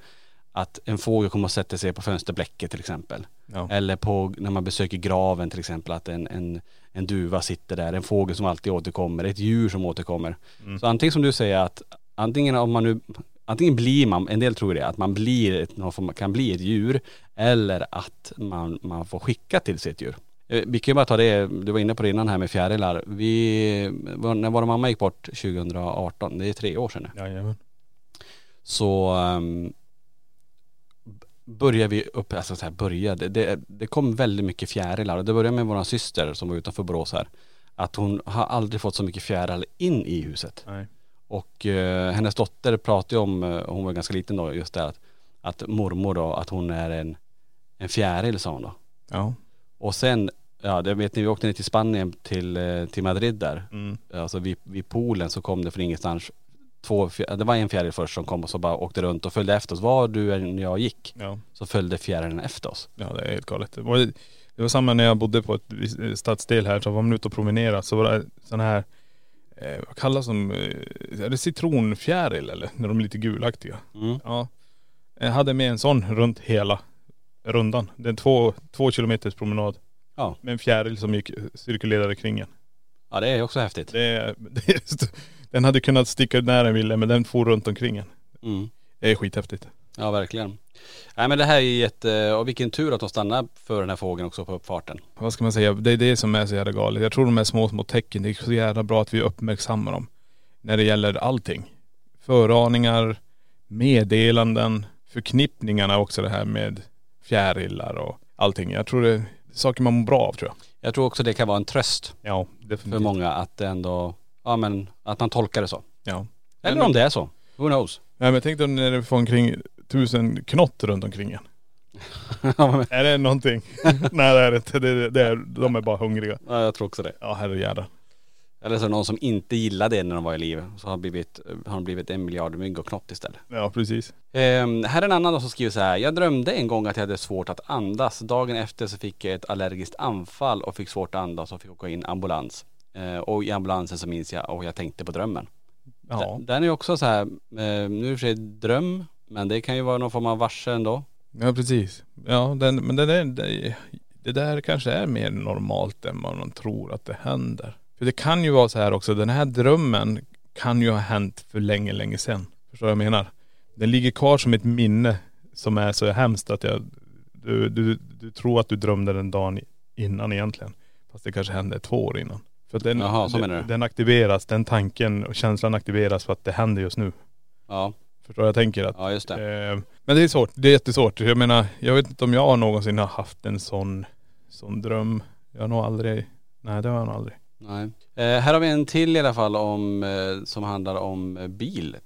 Att en fågel kommer och sätter sig på fönsterblecket till exempel. Ja. Eller på, när man besöker graven till exempel, att en, en, en duva sitter där, en fågel som alltid återkommer, ett djur som återkommer. Mm. Så antingen som du säger att antingen om man nu, antingen blir man, en del tror det, att man blir, ett, kan bli ett djur eller att man, man får skicka till sig ett djur. Eh, Vi kan ju bara ta det, du var inne på det innan här med fjärilar. Vi, när vår mamma gick bort 2018, det är tre år sedan nu. Jajamän. Så um, började vi upp, alltså så här började, det, det kom väldigt mycket fjärilar och det började med våran syster som var utanför Borås här. Att hon har aldrig fått så mycket fjärilar in i huset. Nej. Och eh, hennes dotter pratade om, eh, hon var ganska liten då, just det att, att mormor då, att hon är en, en fjäril sa hon då. Ja. Och sen, ja det vet ni, vi åkte ner till Spanien till, eh, till Madrid där. Mm. Alltså vid, vid poolen så kom det från ingenstans två, det var en fjäril först som kom och så bara åkte runt och följde efter oss. Var du än jag gick Ja. så följde fjärilen efter oss. Ja det är helt galet. Det var, det var samma när jag bodde på ett vis- stadsdel här, så var man ute och promenerade så var det sådana här, eh, vad kallas de, eh, är det citronfjäril eller? När de är lite gulaktiga. Mm. Ja. Jag hade med en sån runt hela rundan. Det är en två, två kilometers promenad. Ja. Med en fjäril som gick, cirkulerade kring en. Ja det är också häftigt. Det, är- det är, den hade kunnat sticka ut när den ville men den for runt omkring en. Mm. Det är skithäftigt. Ja verkligen. Nej men det här är jätte, och vilken tur att de stannar för den här fågeln också på uppfarten. Vad ska man säga, det är det som är så jävla galet. Jag tror de här små, små tecken, det är så jävla bra att vi uppmärksammar dem. När det gäller allting. Föraningar, meddelanden, förknippningarna också det här med fjärilar och allting. Jag tror det är saker man mår bra av tror jag. Jag tror också det kan vara en tröst Ja, för definitivt. många att det ändå, ja men att man tolkar det så. Ja. Eller Men- om det är så. Who knows? Nej men tänk dig när det får omkring tusen knott runt omkring en. Ja, Är det någonting? Nej det är det inte. Det är, de är bara hungriga. ja jag tror också det. Ja herrejävlar. Eller så är det någon som inte gillade det när de var i liv. Så har, blivit, har de blivit en miljard mygg och knott istället. Ja precis. Ehm, här är en annan då som skriver så här. Jag drömde en gång att jag hade svårt att andas. Dagen efter så fick jag ett allergiskt anfall och fick svårt att andas och fick åka in ambulans. Eh, och i ambulansen så minns jag och jag tänkte på drömmen. Ja. Den, den är också så här, eh, nu är det för sig dröm, men det kan ju vara någon form av varsel ändå. Ja precis. Ja den, men det där, det, det där kanske är mer normalt än vad man tror att det händer. För det kan ju vara så här också, den här drömmen kan ju ha hänt för länge, länge sedan. Förstår du vad jag menar? Den ligger kvar som ett minne som är så hemskt att jag, du, du, du tror att du drömde den dagen innan egentligen. Fast det kanske hände två år innan. Att den, Jaha, så menar du? den aktiveras, den tanken och känslan aktiveras för att det händer just nu. Ja, Förstår du vad jag tänker? Att ja just det. Eh, Men det är svårt, det är jättesvårt. Jag menar, jag vet inte om jag någonsin har haft en sån, sån dröm. Jag har nog aldrig, nej det har jag nog aldrig. Nej. Eh, här har vi en till i alla fall om, eh, som handlar om eh, bil.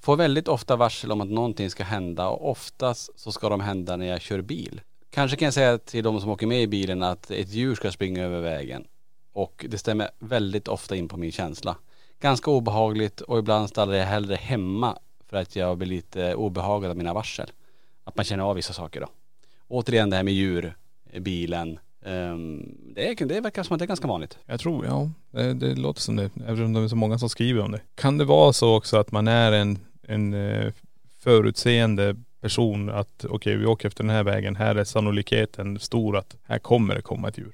Får väldigt ofta varsel om att någonting ska hända och oftast så ska de hända när jag kör bil. Kanske kan jag säga till de som åker med i bilen att ett djur ska springa över vägen. Och det stämmer väldigt ofta in på min känsla. Ganska obehagligt och ibland stannar jag hellre hemma för att jag blir lite obehagad av mina varsel. Att man känner av vissa saker då. Återigen det här med djur, eh, bilen. Ehm, det, är, det verkar som att det är ganska vanligt. Jag tror, ja, det, det låter som det. Eftersom det är så många som skriver om det. Kan det vara så också att man är en, en eh, förutseende person att okej vi åker efter den här vägen, här är sannolikheten stor att här kommer det komma ett djur.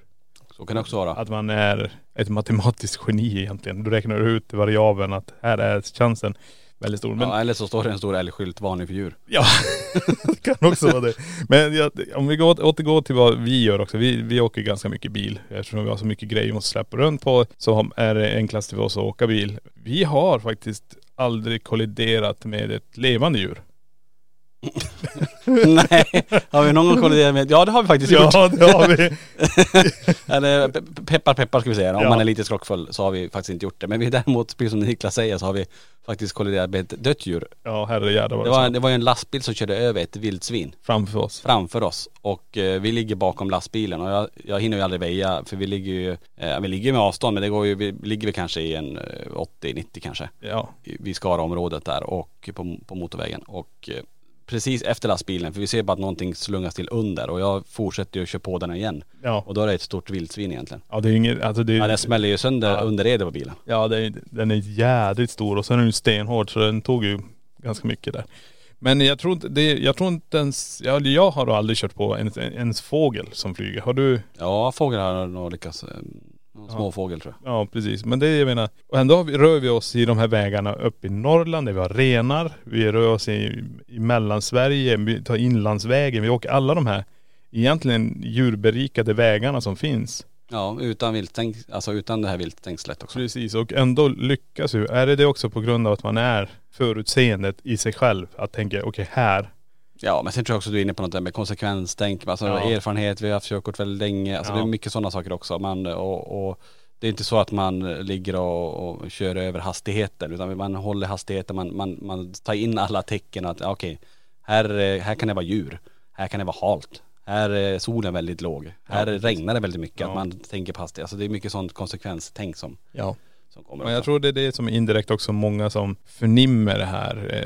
Så kan det också vara. Att man är ett matematiskt geni egentligen. Du räknar ut variabeln att här är chansen väldigt stor. Men Ja, eller så står det en stor älgskylt, varning för djur. Ja, det kan också vara det. Men jag, om vi går, återgår till vad vi gör också. Vi, vi åker ganska mycket bil. Eftersom vi har så mycket grejer vi måste släppa runt på så är det enklast för oss att åka bil. Vi har faktiskt aldrig kolliderat med ett levande djur. Nej, har vi någon gång kolliderat med? Ja det har vi faktiskt gjort. Ja det har vi. Eller pe- peppar peppar ska vi säga. Om Ja. man är lite skrockfull så har vi faktiskt inte gjort det. Men vi däremot, precis som Niklas säger, så har vi faktiskt kolliderat med ett dött djur. Ja herrejävlar vad Det det var, var det var ju en lastbil som körde över ett vildsvin framför oss. framför oss. Och eh, vi ligger bakom lastbilen och jag, jag hinner ju aldrig väja för vi ligger ju, eh, vi ligger med avstånd men det går ju, vi ligger väl kanske i en eh, 80-90 kanske. Ja. vid Skaraområdet där och på, på motorvägen. Och eh, precis efter lastbilen, för vi ser bara att någonting slungas till under och jag fortsätter ju att köra på den igen. Ja. Och då är det ett stort vildsvin egentligen. Ja det är inget, alltså det Ja är, den smäller ju sönder Ja. underredet på bilen. Ja det är, den är jädrigt stor och sen är den ju stenhård så den tog ju ganska mycket där. Men jag tror inte, det, jag tror inte ens, jag, jag har aldrig kört på ens, ens fågel som flyger. Har du? Ja fåglar har nog lyckats. Eh, Småfågel tror jag. Ja precis, men det är jag menar. Och ändå har vi, rör vi oss i de här vägarna upp i Norrland där vi har renar. Vi rör oss i, i Mellansverige, vi tar inlandsvägen, vi åker alla de här egentligen djurberikade vägarna som finns. Ja, utan viltstäng, alltså utan det här viltstängslet också. Precis, och ändå lyckas vi. Är det det också på grund av att man är förutseendet i sig själv? Att tänka, okej här. Ja men sen tror jag också du är inne på något där med konsekvenstänk, alltså Ja. erfarenhet, vi har haft körkort väldigt länge, alltså Ja. det är mycket sådana saker också. Man, och, och det är inte så att man ligger och, och kör över hastigheten utan man håller hastigheten, man, man, man tar in alla tecken att ja, okej, här, eh, här kan det vara djur, här kan det vara halt, här är solen väldigt låg, här regnar det väldigt mycket, Ja. att man tänker på hastighet. Alltså det är mycket sånt konsekvenstänk som, Ja. som kommer. Men jag också. tror det är det som indirekt också många som förnimmer det här.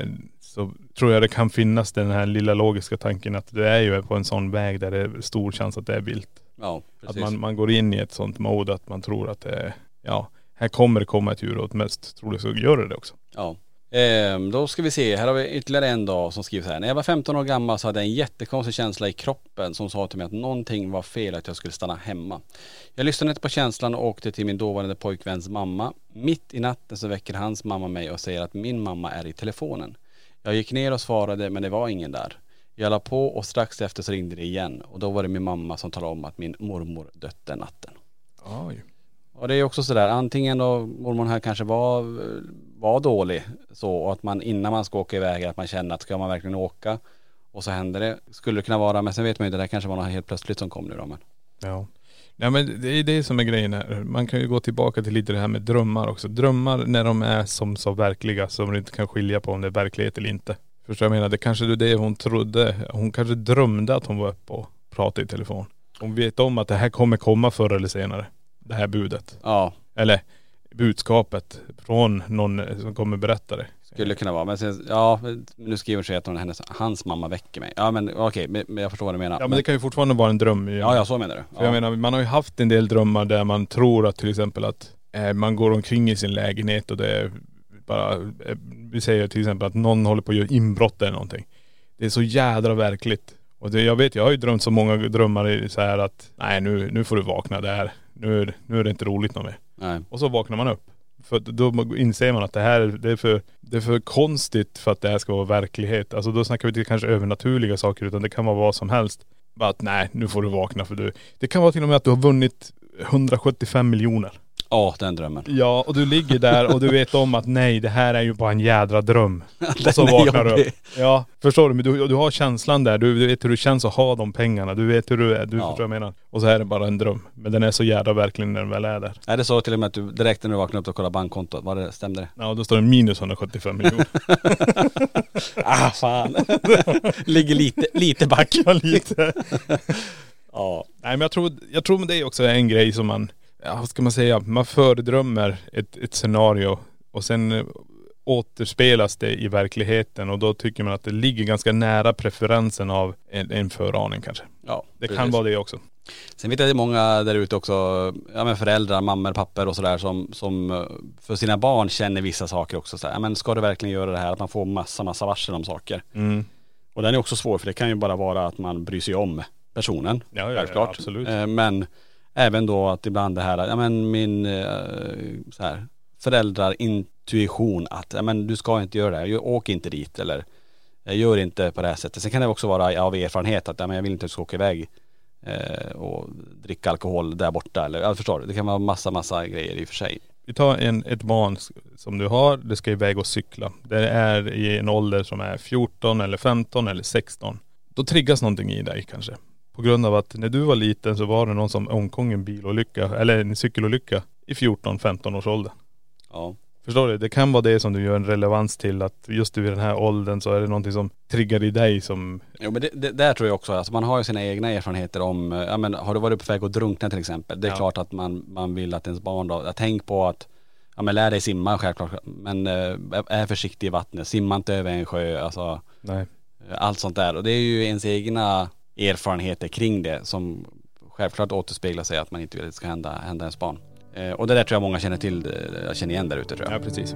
Så tror jag det kan finnas den här lilla logiska tanken att det är ju på en sån väg där det är stor chans att det är vilt. Ja, Att precis. man, man går in i ett sånt mode att man tror att det är, ja, här kommer det komma ett djur och mest troligt så gör det det också. Ja. Ehm, då ska vi se, här har vi ytterligare en dag som skriver så här. När jag var 15 år gammal så hade jag en jättekonstig känsla i kroppen som sa till mig att någonting var fel, att jag skulle stanna hemma. Jag lyssnade inte på känslan och åkte till min dåvarande pojkväns mamma. Mitt i natten så väcker hans mamma mig och säger att min mamma är i telefonen. Jag gick ner och svarade men det var ingen där. Jag la på och strax efter så ringde det igen och då var det min mamma som talade om att min mormor dött den natten. Oj. Och det är också sådär, antingen då mormor här kanske var, var dålig så och att man innan man ska åka iväg att man känner att ska man verkligen åka och så händer det. Skulle det kunna vara, men sen vet man ju det där kanske var något helt plötsligt som kom nu då men. Ja. Nej men det är det som är grejen här. Man kan ju gå tillbaka till lite det här med drömmar också. Drömmar när de är som så verkliga som du inte kan skilja på om det är verklighet eller inte. Förstår du vad jag menar? Det kanske är det hon trodde. Hon kanske drömde att hon var uppe och pratade i telefon. Hon vet om att det här kommer komma förr eller senare. Det här budet. Ja, Eller budskapet från någon som kommer berätta det. skulle kunna vara. Men sen, ja, nu skriver sig att hon, hennes, hans mamma väcker mig. Ja men okej, men, men jag förstår vad du menar. Ja men det kan ju fortfarande vara en dröm. ja, ja så menar du. För jag Ja. menar, man har ju haft en del drömmar där man tror att till exempel att eh, man går omkring i sin lägenhet och det är bara, eh, vi säger till exempel att någon håller på att göra inbrott eller någonting. Det är så jädra verkligt. Och det, jag vet, jag har ju drömt så många drömmar i så här att, nej nu, nu får du vakna där. Nu, är- nu är det inte roligt något mer. Nej. Och så vaknar man upp. För då inser man att det här det är, för, det är för konstigt för att det här ska vara verklighet. Alltså då snackar vi inte kanske övernaturliga saker utan det kan vara vad som helst. Bara att nej, nu får du vakna för du. Det kan vara till och med att du har vunnit 175 miljoner. Ja, den drömmen. Ja, och du ligger där och du vet om att nej, det här är ju bara en jädra dröm. och så vaknar du upp. Ja, förstår du? Men du, du har känslan där. Du, du vet hur det känns att ha de pengarna. Du vet hur du är. Du Ja. förstår vad jag menar. Och så är det bara en dröm. Men den är så jädra verklig när den väl är där. Är det så till och med att du direkt när du vaknar upp och kollar bankkontot, var det, stämde det? Ja, då står det minus 175 miljoner. Ah fan. Ligger lite, lite back. Ja, lite. Ja. Nej men jag tror, jag tror det också är en grej som man, ja, vad ska man säga, man föredrömmer ett, ett scenario och sen eh, återspelas det i verkligheten och då tycker man att det ligger ganska nära preferensen av en, en föraning kanske. Ja, Det kan precis. vara det också. Sen vet jag att det är många där ute också, ja men föräldrar, mammor, papper och sådär som, som eh, för sina barn känner vissa saker också så här, ja, men ska du verkligen göra det här? Att man får massa, massa varsel om saker. Mm. Och den är också svår för det kan ju bara vara att man bryr sig om personen. Ja, ja, ja, självklart. absolut. Eh, Men även då att ibland det här, ja men min eh, så här, föräldrar intuition att, ja men du ska inte göra det här, åk inte dit eller eh, gör inte på det här sättet. Sen kan det också vara av erfarenhet att, ja men jag vill inte att du ska åka iväg eh, och dricka alkohol där borta eller, jag förstår, det kan vara massa, massa grejer i och för sig. Vi tar en, ett barn som du har, det ska iväg och cykla. Det är i en ålder som är 14 eller 15 eller 16. Då triggas någonting i dig kanske. På grund av att när du var liten så var det någon som omkom i en bilolycka, eller en cykelolycka i 14-15 års ålder. Ja. Förstår du? Det kan vara det som du gör en relevans till att just vid den här åldern så är det någonting som triggar i dig som.. Jo men det, det, där tror jag också, alltså man har ju sina egna erfarenheter om, eh, ja men har du varit på väg att drunkna till exempel. Det är Ja. klart att man, man vill att ens barn då, tänk på att, ja men lär dig simma självklart, men eh, är försiktig i vattnet, simma inte över en sjö, alltså Nej. allt sånt där. Och det är ju ens egna erfarenheter kring det som självklart återspeglar sig att man inte vill att det ska hända, hända ens barn. Eh, och det där tror jag många känner till, eh, jag känner igen där ute tror jag. Ja precis.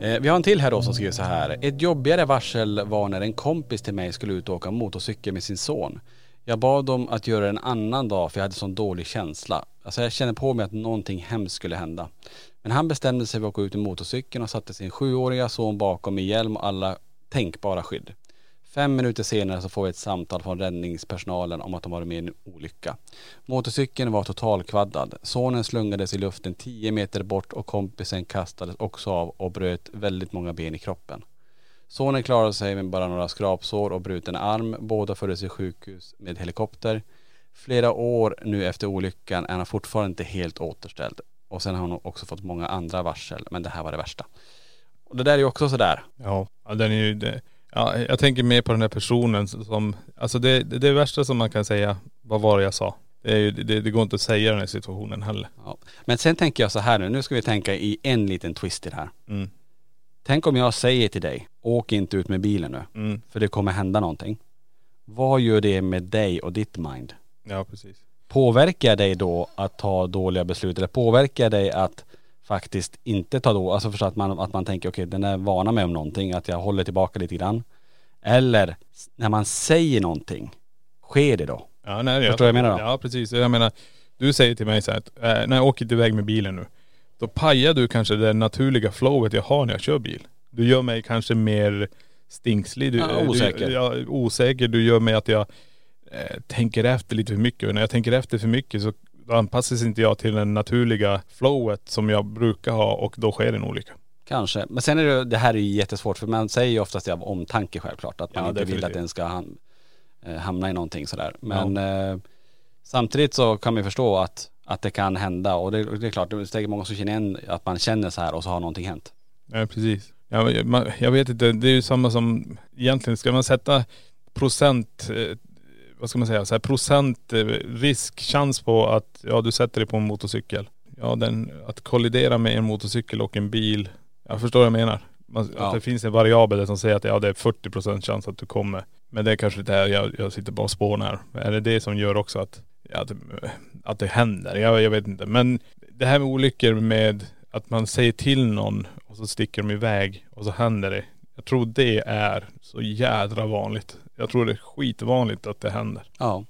Eh, vi har en till här då som skriver så här. Ett jobbigare varsel var när en kompis till mig skulle ut och åka motorcykel med sin son. Jag bad dem att göra det en annan dag för jag hade sån dålig känsla. Alltså jag kände på mig att någonting hemskt skulle hända. Men han bestämde sig för att åka ut i motorcykeln och satte sin sjuåriga son bakom med hjälm och alla tänkbara skydd. Fem minuter senare så får vi ett samtal från räddningspersonalen om att de varit med i en olycka. Motorcykeln var totalkvaddad. Sonen slungades i luften 10 meter bort och kompisen kastades också av och bröt väldigt många ben i kroppen. Sonen klarade sig med bara några skrapsår och bruten arm. Båda fördes till sjukhus med helikopter. Flera år nu efter olyckan är han fortfarande inte helt återställd. Och sen har hon också fått många andra varsel, men det här var det värsta. Och det där är ju också sådär. Ja, ja, den är ju det. Ja, jag tänker mer på den här personen som, alltså det, det, det värsta som man kan säga, vad var det jag sa? Det, är ju, det, det går inte att säga den här situationen heller. Ja. Men sen tänker jag så här nu, nu ska vi tänka i en liten twist i det här. Mm. Tänk om jag säger till dig, åk inte ut med bilen nu, Mm. för det kommer hända någonting. Vad gör det med dig och ditt mind? Ja precis. Påverkar dig då att ta dåliga beslut eller påverkar dig att faktiskt inte ta då, alltså förstå att man, att man tänker okej den är vana med om någonting, att jag håller tillbaka lite grann. Eller när man säger någonting, sker det då? Ja, nej, Förstår jag menar då? Ja precis. Jag menar, du säger till mig så här att, äh, när jag åker iväg med bilen nu. Då pajar du kanske det naturliga flowet jag har när jag kör bil. Du gör mig kanske mer stingslig. Du, Ja, osäker. Du, ja, osäker. Du gör mig att jag eh, tänker efter lite för mycket. Och när jag tänker efter för mycket så anpassas inte jag till det naturliga flowet som jag brukar ha och då sker en olycka. Kanske. Men sen är det, det här är ju jättesvårt för man säger ju oftast det av omtanke självklart. Att man Ja, inte vill att definitivt. den ska ham, eh, hamna i någonting sådär. Men eh, samtidigt så kan man ju förstå att, att det kan hända och det, det är klart, det är säkert många som känner igen att man känner så här och så har någonting hänt. Ja precis. Ja, men man, jag vet inte, det är ju samma som egentligen, ska man sätta procent, eh, vad ska man säga, så här procent eh, riskchans på att, ja du sätter dig på en motorcykel. Ja den, att kollidera med en motorcykel och en bil, jag förstår vad jag menar. Man, Ja. Att det finns en variabel som säger att ja det är 40 procent chans att du kommer. Men det är kanske det här, jag, jag sitter bara och spånar. Är det det som gör också att, ja, att, att det händer? Jag, jag vet inte. Men det här med olyckor med att man säger till någon och så sticker de iväg och så händer det. Jag tror det är så jädra vanligt. Jag tror det är skitvanligt att det händer. Ja,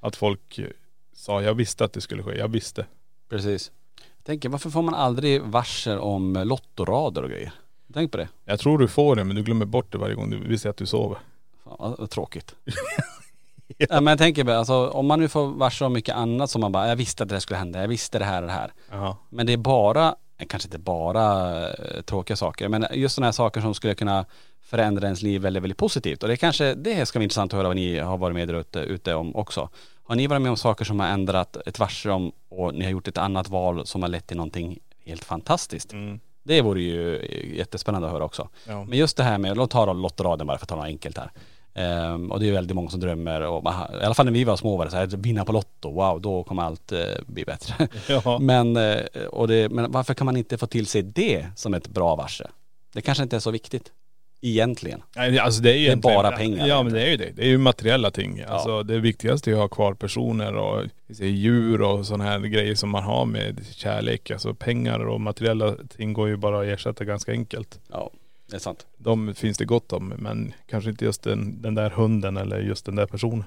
Att folk eh, sa, jag visste att det skulle ske, jag visste. precis. Jag tänker, varför får man aldrig varsel om lottorader och grejer? Tänk på det. Jag tror du får det men du glömmer bort det varje gång du vill säga att du sover. Fan, vad, tråkigt. ja. men jag tänker bara, alltså, om man nu får varsel om mycket annat som man bara, jag visste att det här skulle hända, jag visste det här och det här. Ja. Men det är bara, kanske inte bara eh, tråkiga saker, men just sådana här saker som skulle kunna förändra ens liv väldigt, väldigt positivt. Och det kanske, det ska bli intressant att höra vad ni har varit med ute, ute om också. Har ni varit med om saker som har ändrat ett varsel om och ni har gjort ett annat val som har lett till någonting helt fantastiskt. Mm. Det vore ju jättespännande att höra också. Ja. Men just det här med, låt ta lottoraden bara för att ta något enkelt här. Ehm, och det är väldigt många som drömmer och i alla fall när vi var små var det så här, vinna på Lotto, wow då kommer allt eh, bli bättre. Ja. men, eh, och det, men varför kan man inte få till sig det som ett bra varsel? Det kanske inte är så viktigt. Egentligen. Nej, alltså det är ju Det är bara pengar Ja men det är ju det. Det är ju materiella ting. Alltså det viktigaste är att ha kvar personer och djur och sådana här grejer som man har med kärlek. Alltså pengar och materiella ting går ju bara att ersätta ganska enkelt. Ja, det är sant. De finns det gott om men kanske inte just den, den där hunden eller just den där personen.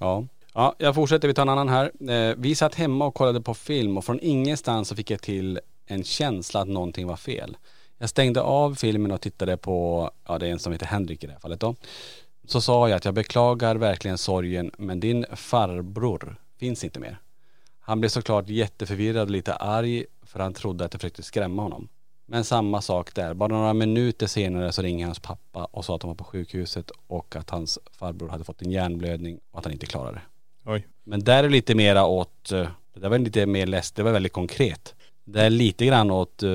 Ja. Ja, jag fortsätter, vi tar en annan här. Eh, vi satt hemma och kollade på film och från ingenstans så fick jag till en känsla att någonting var fel. Jag stängde av filmen och tittade på, ja det är en som heter Henrik i det här fallet då. Så sa jag att jag beklagar verkligen sorgen men din farbror finns inte mer. Han blev såklart jätteförvirrad och lite arg för han trodde att jag försökte skrämma honom. Men samma sak där. Bara några minuter senare så ringer hans pappa och sa att han var på sjukhuset och att hans farbror hade fått en hjärnblödning och att han inte klarade det. Oj. Men där är lite mera åt, eh, det där var lite mer läst, det var väldigt konkret. Det är lite grann åt eh,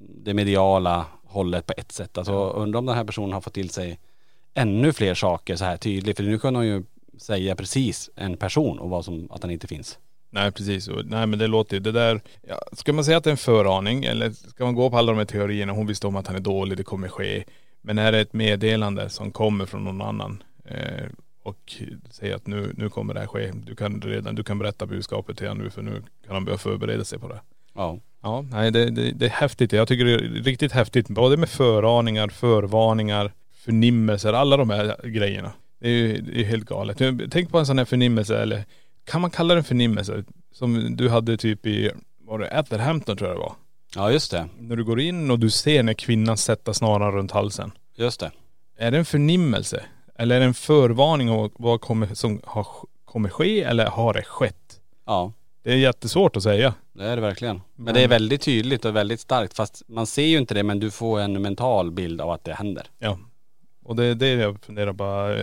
det mediala hållet på ett sätt. Alltså undrar om den här personen har fått till sig ännu fler saker så här tydligt. För nu kan hon ju säga precis en person och vad som, att han inte finns. Nej precis. Nej men det låter ju, det där, ja, ska man säga att det är en föraning eller ska man gå på alla de här teorierna, hon visste om att han är dålig, det kommer ske. Men är det ett meddelande som kommer från någon annan eh, och säger att nu, nu kommer det här ske. Du kan redan, du kan berätta budskapet till honom nu för nu kan han börja förbereda sig på det. Ja. Ja, nej det, det, det är häftigt. Jag tycker det är riktigt häftigt. Både med föraningar, förvarningar, förnimmelser, alla de här grejerna. Det är ju det är helt galet. Tänk på en sån här förnimmelse, eller kan man kalla det en förnimmelse? Som du hade typ i, var det Atherhampton tror jag det var? Ja just det, När du går in och du ser när kvinnan sätter snaran runt halsen. just det. Är det en förnimmelse? Eller är det en förvarning om vad kommer, som har, kommer ske eller har det skett? Ja. Det är jättesvårt att säga. Det är det verkligen. Men Men- det är väldigt tydligt och väldigt starkt fast man ser ju inte det men du får en mental bild av att det händer. Ja. Och det är det jag funderar bara.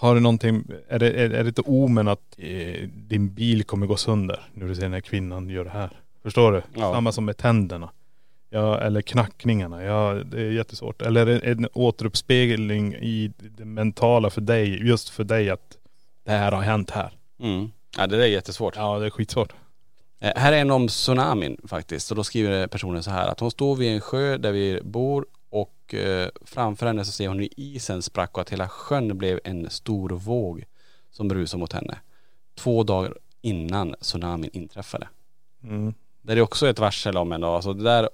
Har du någonting, är det, är, är det ett omen att eh, din bil kommer gå sönder när du ser den här kvinnan gör det här? Förstår du? Ja. Samma som med tänderna. Ja, eller knackningarna. Ja, det är jättesvårt. Eller är det en återuppspegling i det mentala för dig, just för dig att det här har hänt här. Mm. Ja det där är jättesvårt. Ja, det är skitsvårt. Eh, här är en om tsunamin faktiskt. Och då skriver personen så här att hon står vid en sjö där vi bor och eh, framför henne så ser hon hur isen sprack och att hela sjön blev en stor våg som brusade mot henne. Två dagar innan tsunamin inträffade. Mm. Det är också ett varsel om en då. Alltså det där,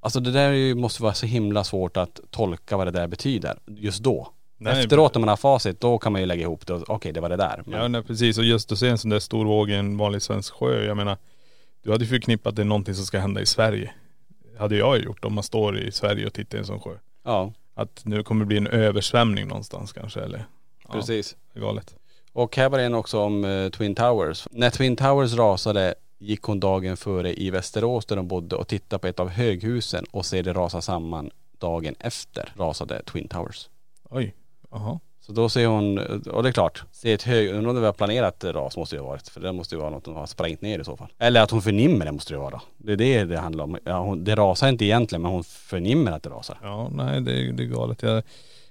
alltså det där måste vara så himla svårt att tolka vad det där betyder just då. Nej, Efteråt när man har facit då kan man ju lägga ihop det och okej det var det där. Men, Ja nej, precis och just att se en sån där stor våg i en vanlig svensk sjö. Jag menar, du hade ju förknippat det någonting som ska hända i Sverige. hade jag gjort om man står i Sverige och tittar i en sån sjö. Ja, Att nu kommer det bli en översvämning någonstans kanske eller. Ja, precis. Det är galet. Och här var det en också om eh, Twin Towers. När Twin Towers rasade gick hon dagen före i Västerås där de bodde och tittade på ett av höghusen och ser det rasa samman dagen efter rasade Twin Towers. Oj. Jaha. Så då ser hon, och det är klart, se ett hög, undrar om det var planerat ras måste det ha varit. För det måste ju vara något de har sprängt ner i så fall. Eller att hon förnimmer det måste det vara. Det är det det handlar om. Ja, hon, det rasar inte egentligen men hon förnimmer att det rasar. Ja nej det, är- det är galet. Jag,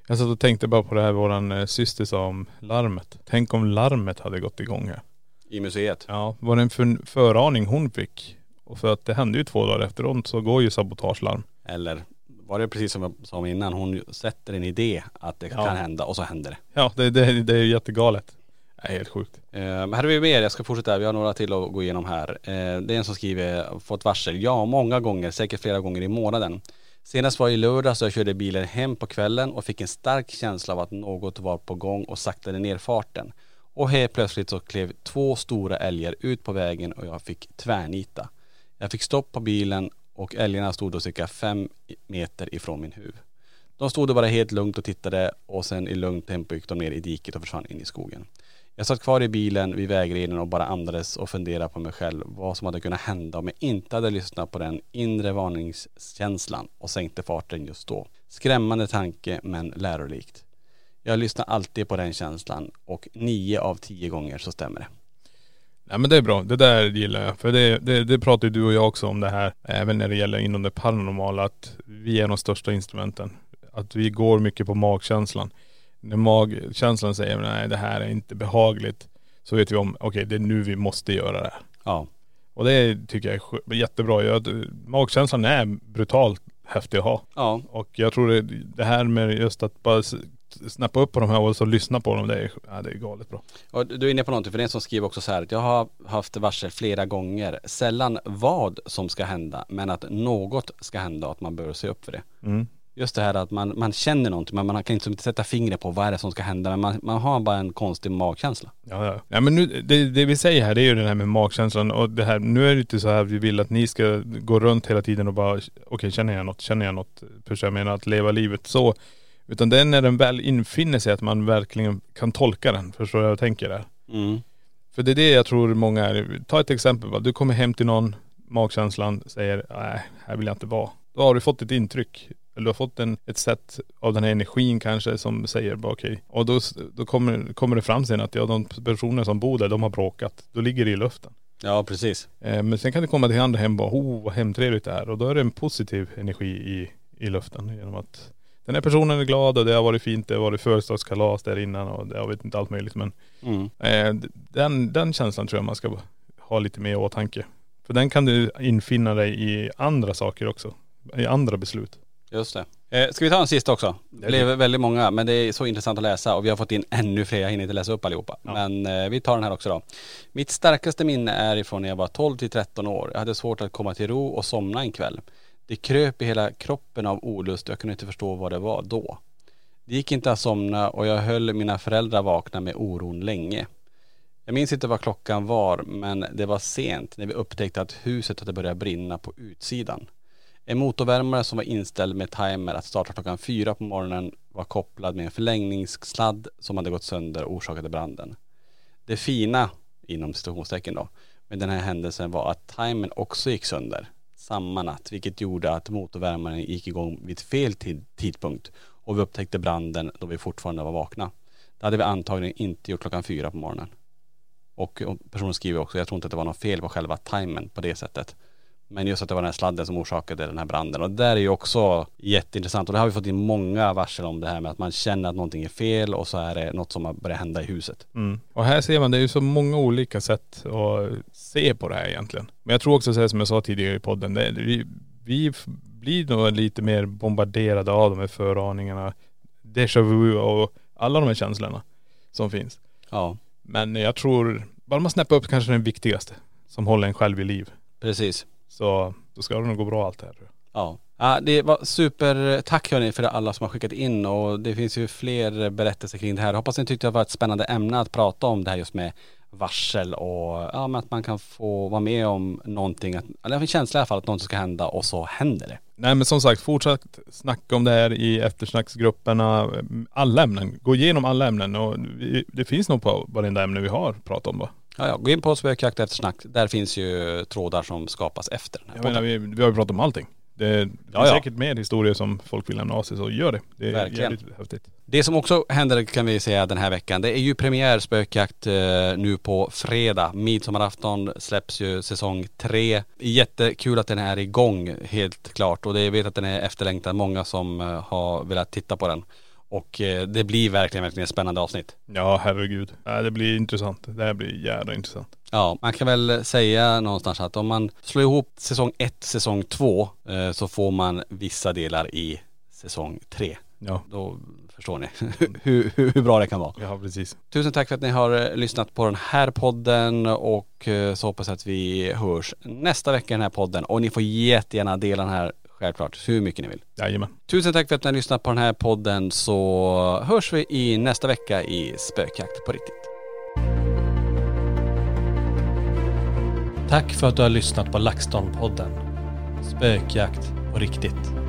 jag satt och tänkte bara på det här våran eh, syster sa om larmet. Tänk om larmet hade gått igång här. I museet. Ja, var det en för, föraning hon fick? Och för att det hände ju två dagar efteråt så går ju sabotagelarm. Eller var det precis som jag sa innan, hon sätter en idé att det Ja. kan hända och så händer det. Ja det, det, det är jättegalet. Det är helt sjukt. Eh, Men här har vi mer, jag ska fortsätta, vi har några till att gå igenom här. Eh, Det är en som skriver, fått varsel, ja många gånger, säkert flera gånger i månaden. Senast var i lördag så jag körde bilen hem på kvällen och fick en stark känsla av att något var på gång och saktade ner farten. Och helt plötsligt så klev två stora älgar ut på vägen och jag fick tvärnita. Jag fick stopp på bilen och älgarna stod då cirka fem meter ifrån min huv. De stod då bara helt lugnt och tittade och sen i lugnt tempo gick de ner i diket och försvann in i skogen. Jag satt kvar i bilen vid vägrenen och bara andades och funderade på mig själv vad som hade kunnat hända om jag inte hade lyssnat på den inre varningskänslan och sänkte farten just då. Skrämmande tanke men lärorikt. Jag lyssnar alltid på den känslan och nio av tio gånger så stämmer det. Ja men det är bra, det där gillar jag. För det, det, det pratar ju du och jag också om det här, även när det gäller inom det paranormala, att vi är de största instrumenten. Att vi går mycket på magkänslan. När magkänslan säger nej det här är inte behagligt, så vet vi om, okej det är nu vi måste göra det här. Ja. Och det tycker jag är jättebra. Jag, magkänslan är brutalt häftig att ha. Ja. Och jag tror det, det här med just att bara snappa upp på de här och så lyssna på dem, det är, ja, det är galet bra. Och du är inne på någonting, för det är en som skriver också så här att jag har haft varsel flera gånger. Sällan vad som ska hända, men att något ska hända och att man bör se upp för det. Mm. Just det här att man, man känner någonting, men man kan inte inte sätta fingret på vad är det som ska hända, men man, man har bara en konstig magkänsla. Ja, ja. ja men nu, det, det vi säger här det är ju det här med magkänslan och det här, nu är det inte så här vi vill att ni ska gå runt hela tiden och bara, okej känner jag något, känner jag något, för jag menar att leva livet så. Utan det är när den väl infinner sig att man verkligen kan tolka den, förstår du vad jag tänker där? Mm. För det är det jag tror många är, ta ett exempel va, du kommer hem till någon, magkänslan säger, nej här vill jag inte vara. Då har du fått ett intryck, eller du har fått en, ett sätt av den här energin kanske som säger bara okej. Och då, då kommer, kommer det fram sen att ja, de personer som bor där, de har bråkat. Då ligger det i luften. Ja, precis. Eh, men sen kan det komma till andra hem och bara, oh vad hemtrevligt det är. Och då är det en positiv energi i, i luften genom att den här personen är glad och det har varit fint, det har varit födelsedagskalas där innan och det, jag vet inte allt möjligt men Mm. Eh, den, den känslan tror jag man ska ha lite mer i åtanke. För den kan du infinna dig i andra saker också. I andra beslut. Just det. Eh, ska vi ta en sista också? Det blev väldigt många, men det är så intressant att läsa och vi har fått in ännu fler, jag hinner inte läsa upp allihopa. Men eh, vi tar den här också då. Mitt starkaste minne är ifrån när jag var 12 till 13 år. Jag hade svårt att komma till ro och somna en kväll. Det kröp i hela kroppen av olust och jag kunde inte förstå vad det var då. Det gick inte att somna och jag höll mina föräldrar vakna med oron länge. Jag minns inte vad klockan var men det var sent när vi upptäckte att huset hade börjat brinna på utsidan. En motorvärmare som var inställd med timer att starta klockan fyra på morgonen var kopplad med en förlängningssladd som hade gått sönder och orsakade branden. Det fina, inom citationstecken då, med den här händelsen var att timern också gick sönder samma natt, vilket gjorde att motorvärmaren gick igång vid fel tid, tidpunkt och vi upptäckte branden då vi fortfarande var vakna. Det hade vi antagligen inte gjort klockan fyra på morgonen. Och personen skriver också, jag tror inte att det var något fel på själva timern på det sättet. Men just att det var den här sladden som orsakade den här branden. Och det där är ju också jätteintressant. Och det har vi fått in många varsel om det här med att man känner att någonting är fel och så är det något som har börjat hända i huset. Mm. Och här ser man, det är ju så många olika sätt att se på det här egentligen. Men jag tror också så här som jag sa tidigare i podden, det, vi, vi blir nog lite mer bombarderade av de här föraningarna, déjà vu och alla de här känslorna som finns. Ja, Men jag tror, bara man snäpper upp kanske den viktigaste som håller en själv i liv. precis. Så då ska det nog gå bra allt det här tror jag. Ja. Ja, det var super, tack hörni för alla som har skickat in och det finns ju fler berättelser kring det här. Hoppas ni tyckte det var ett spännande ämne att prata om det här just med varsel och ja, men att man kan få vara med om någonting, att, eller en känsla i alla fall att något ska hända och så händer det. Nej men som sagt, fortsätt snacka om det här i eftersnacksgrupperna, alla ämnen. Gå igenom alla ämnen och det finns nog på varenda ämne vi har pratat om va? Ja, ja, gå in på spökjakt eftersnack. Där finns ju trådar som skapas efter den här Jag menar vi, vi har ju pratat om allting. Det, det är säkert mer historier som folk vill lämna av sig så gör det. Det är Verkligen. jävligt häftigt. Det som också händer kan vi säga den här veckan, det är ju premiär spökjakt eh, nu på fredag. Midsommarafton släpps ju säsong tre. Jättekul att den är igång helt klart och det, jag vet att den är efterlängtad. Många som eh, har velat titta på den. Och eh, det blir verkligen, verkligen ett spännande avsnitt. Ja herregud. Det blir intressant. Det här blir jävla intressant. Ja, man kan väl säga någonstans att om man slår ihop säsong ett, säsong två eh, så får man vissa delar i säsong tre. Ja. Då förstår ni hur, hur, hur bra det kan vara. Ja precis. Tusen tack för att ni har eh, lyssnat på den här podden och så hoppas jag att vi hörs nästa vecka i den här podden. Och ni får jättegärna dela den här självklart hur mycket ni vill. Jajamän. Tusen tack för att ni har lyssnat på den här podden så hörs vi i nästa vecka i Spökjakt på riktigt. Tack för att du har lyssnat på LaxTon-podden. Spökjakt på riktigt.